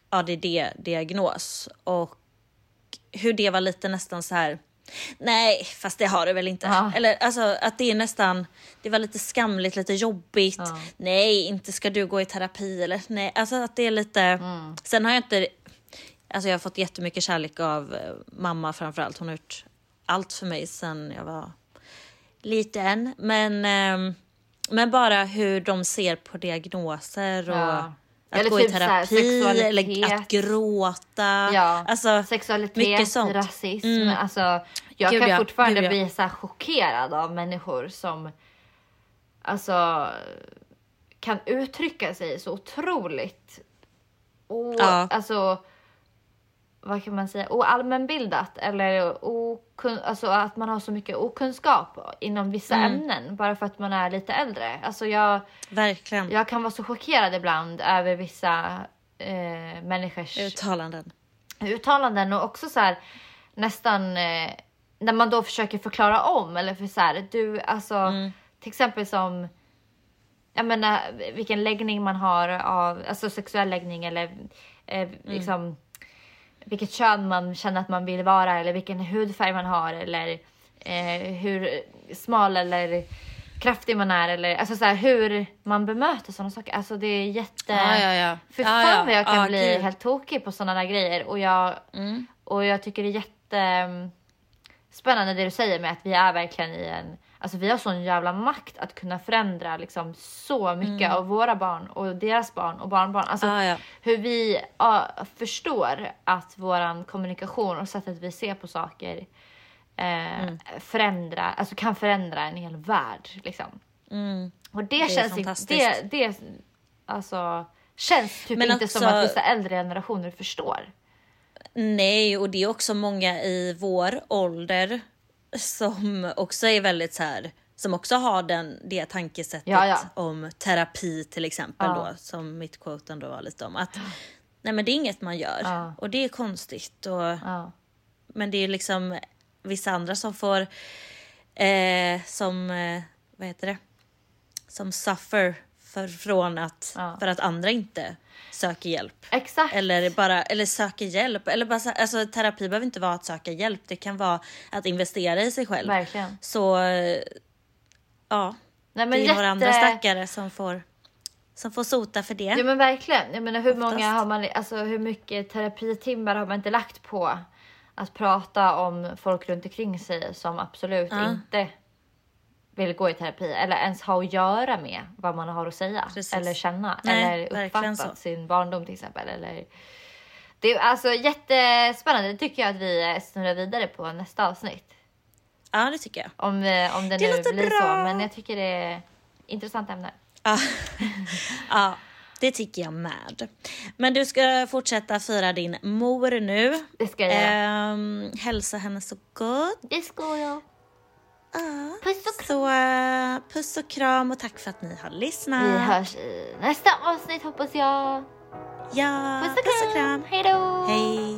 ADD-diagnos och hur det var lite nästan så här. Nej, fast det har det väl inte. Ja. Eller alltså att det är nästan, det var lite skamligt, lite jobbigt. Ja. Nej, inte ska du gå i terapi eller nej. Alltså att det är lite, Mm. sen har jag inte, alltså jag har fått jättemycket kärlek av eh, mamma framförallt. Hon har gjort allt för mig sen jag var liten. Men, ehm, men bara hur de ser på diagnoser och Ja. Att Eller gå typ i så här, terapi eller att gråta. Ja, Alltså, sexualitet, rasism. Mm. Alltså, jag Gud kan ja, fortfarande gud bli så här chockerad av människor som alltså kan uttrycka sig så otroligt o, Ja. alltså vad kan man säga, oallmänbildat eller okun, alltså att man har så mycket okunskap inom vissa Mm. ämnen bara för att man är lite äldre. Alltså jag, verkligen. jag kan vara så chockerad ibland över vissa eh, människors Uttalanden. uttalanden och också så här nästan eh, när man då försöker förklara om eller för så här, du alltså Mm. till exempel som jag menar vilken läggning man har av alltså sexuell läggning eller eh, Mm. liksom vilket kön man känner att man vill vara eller vilken hudfärg man har eller eh, hur smal eller kraftig man är eller alltså så här, hur man bemöter sådana saker. Alltså det är jätte... Ja, ja, ja. För Ja, fan ja. vad jag kan Ja, bli gud. helt tokig på sådana där grejer och jag, Mm. och jag tycker det är jätte mm, spännande det du säger med att vi är verkligen i en, alltså vi har sån jävla makt att kunna förändra liksom så mycket av våra barn och deras barn och barnbarn. Alltså Ja, ja. hur vi ja, förstår att våran kommunikation och sättet vi ser på saker eh, förändra, alltså kan förändra en hel värld liksom. Mm. Och det, är känns inte, det, det alltså känns typ Men inte som också- att vissa äldre generationer förstår. Nej, och det är också många i vår ålder som också är väldigt så här, som också har den, det tankesättet Ja, ja. om terapi till exempel Ja. då, som mitt quote ändå var lite om. Att nej men det är inget man gör och det är konstigt. Och. Men det är liksom vissa andra som får, eh, som, eh, vad heter det, som suffer för, från att, Ja. för att andra inte söker hjälp. Exakt. Eller bara eller söker hjälp. Eller bara, så- alltså, terapi behöver inte vara att söka hjälp. Det kan vara att investera i sig själv. Verkligen. Så ja, Nej, men det är jätte... några andra stackare som får, som får sota för det. Ja men verkligen. Jag menar hur Oftast. många har man, alltså hur mycket terapitimmar har man inte lagt på att prata om folk runt omkring sig som absolut Ja. inte vill gå i terapi eller ens ha att göra med vad man har att säga Precis. eller känna Nej, eller uppfattat sin barndom till exempel. Eller... Det är alltså jättespännande. Det tycker jag att vi snurrar vidare på nästa avsnitt. Ja, det tycker jag. Om, eh, om det, Det nu blir bra. så. Men jag tycker det är intressant ämne. Ja. ja, det tycker jag med. Men du ska fortsätta fira din mor nu. Det ska jag. Ehm, hälsa henne så gott. Det ska jag. Ja. Puss och kram. Så eh, puss och kram och tack för att ni har lyssnat. Vi hörs i nästa avsnitt hoppas jag. Ja, Puss och kram. Hej då. Hej.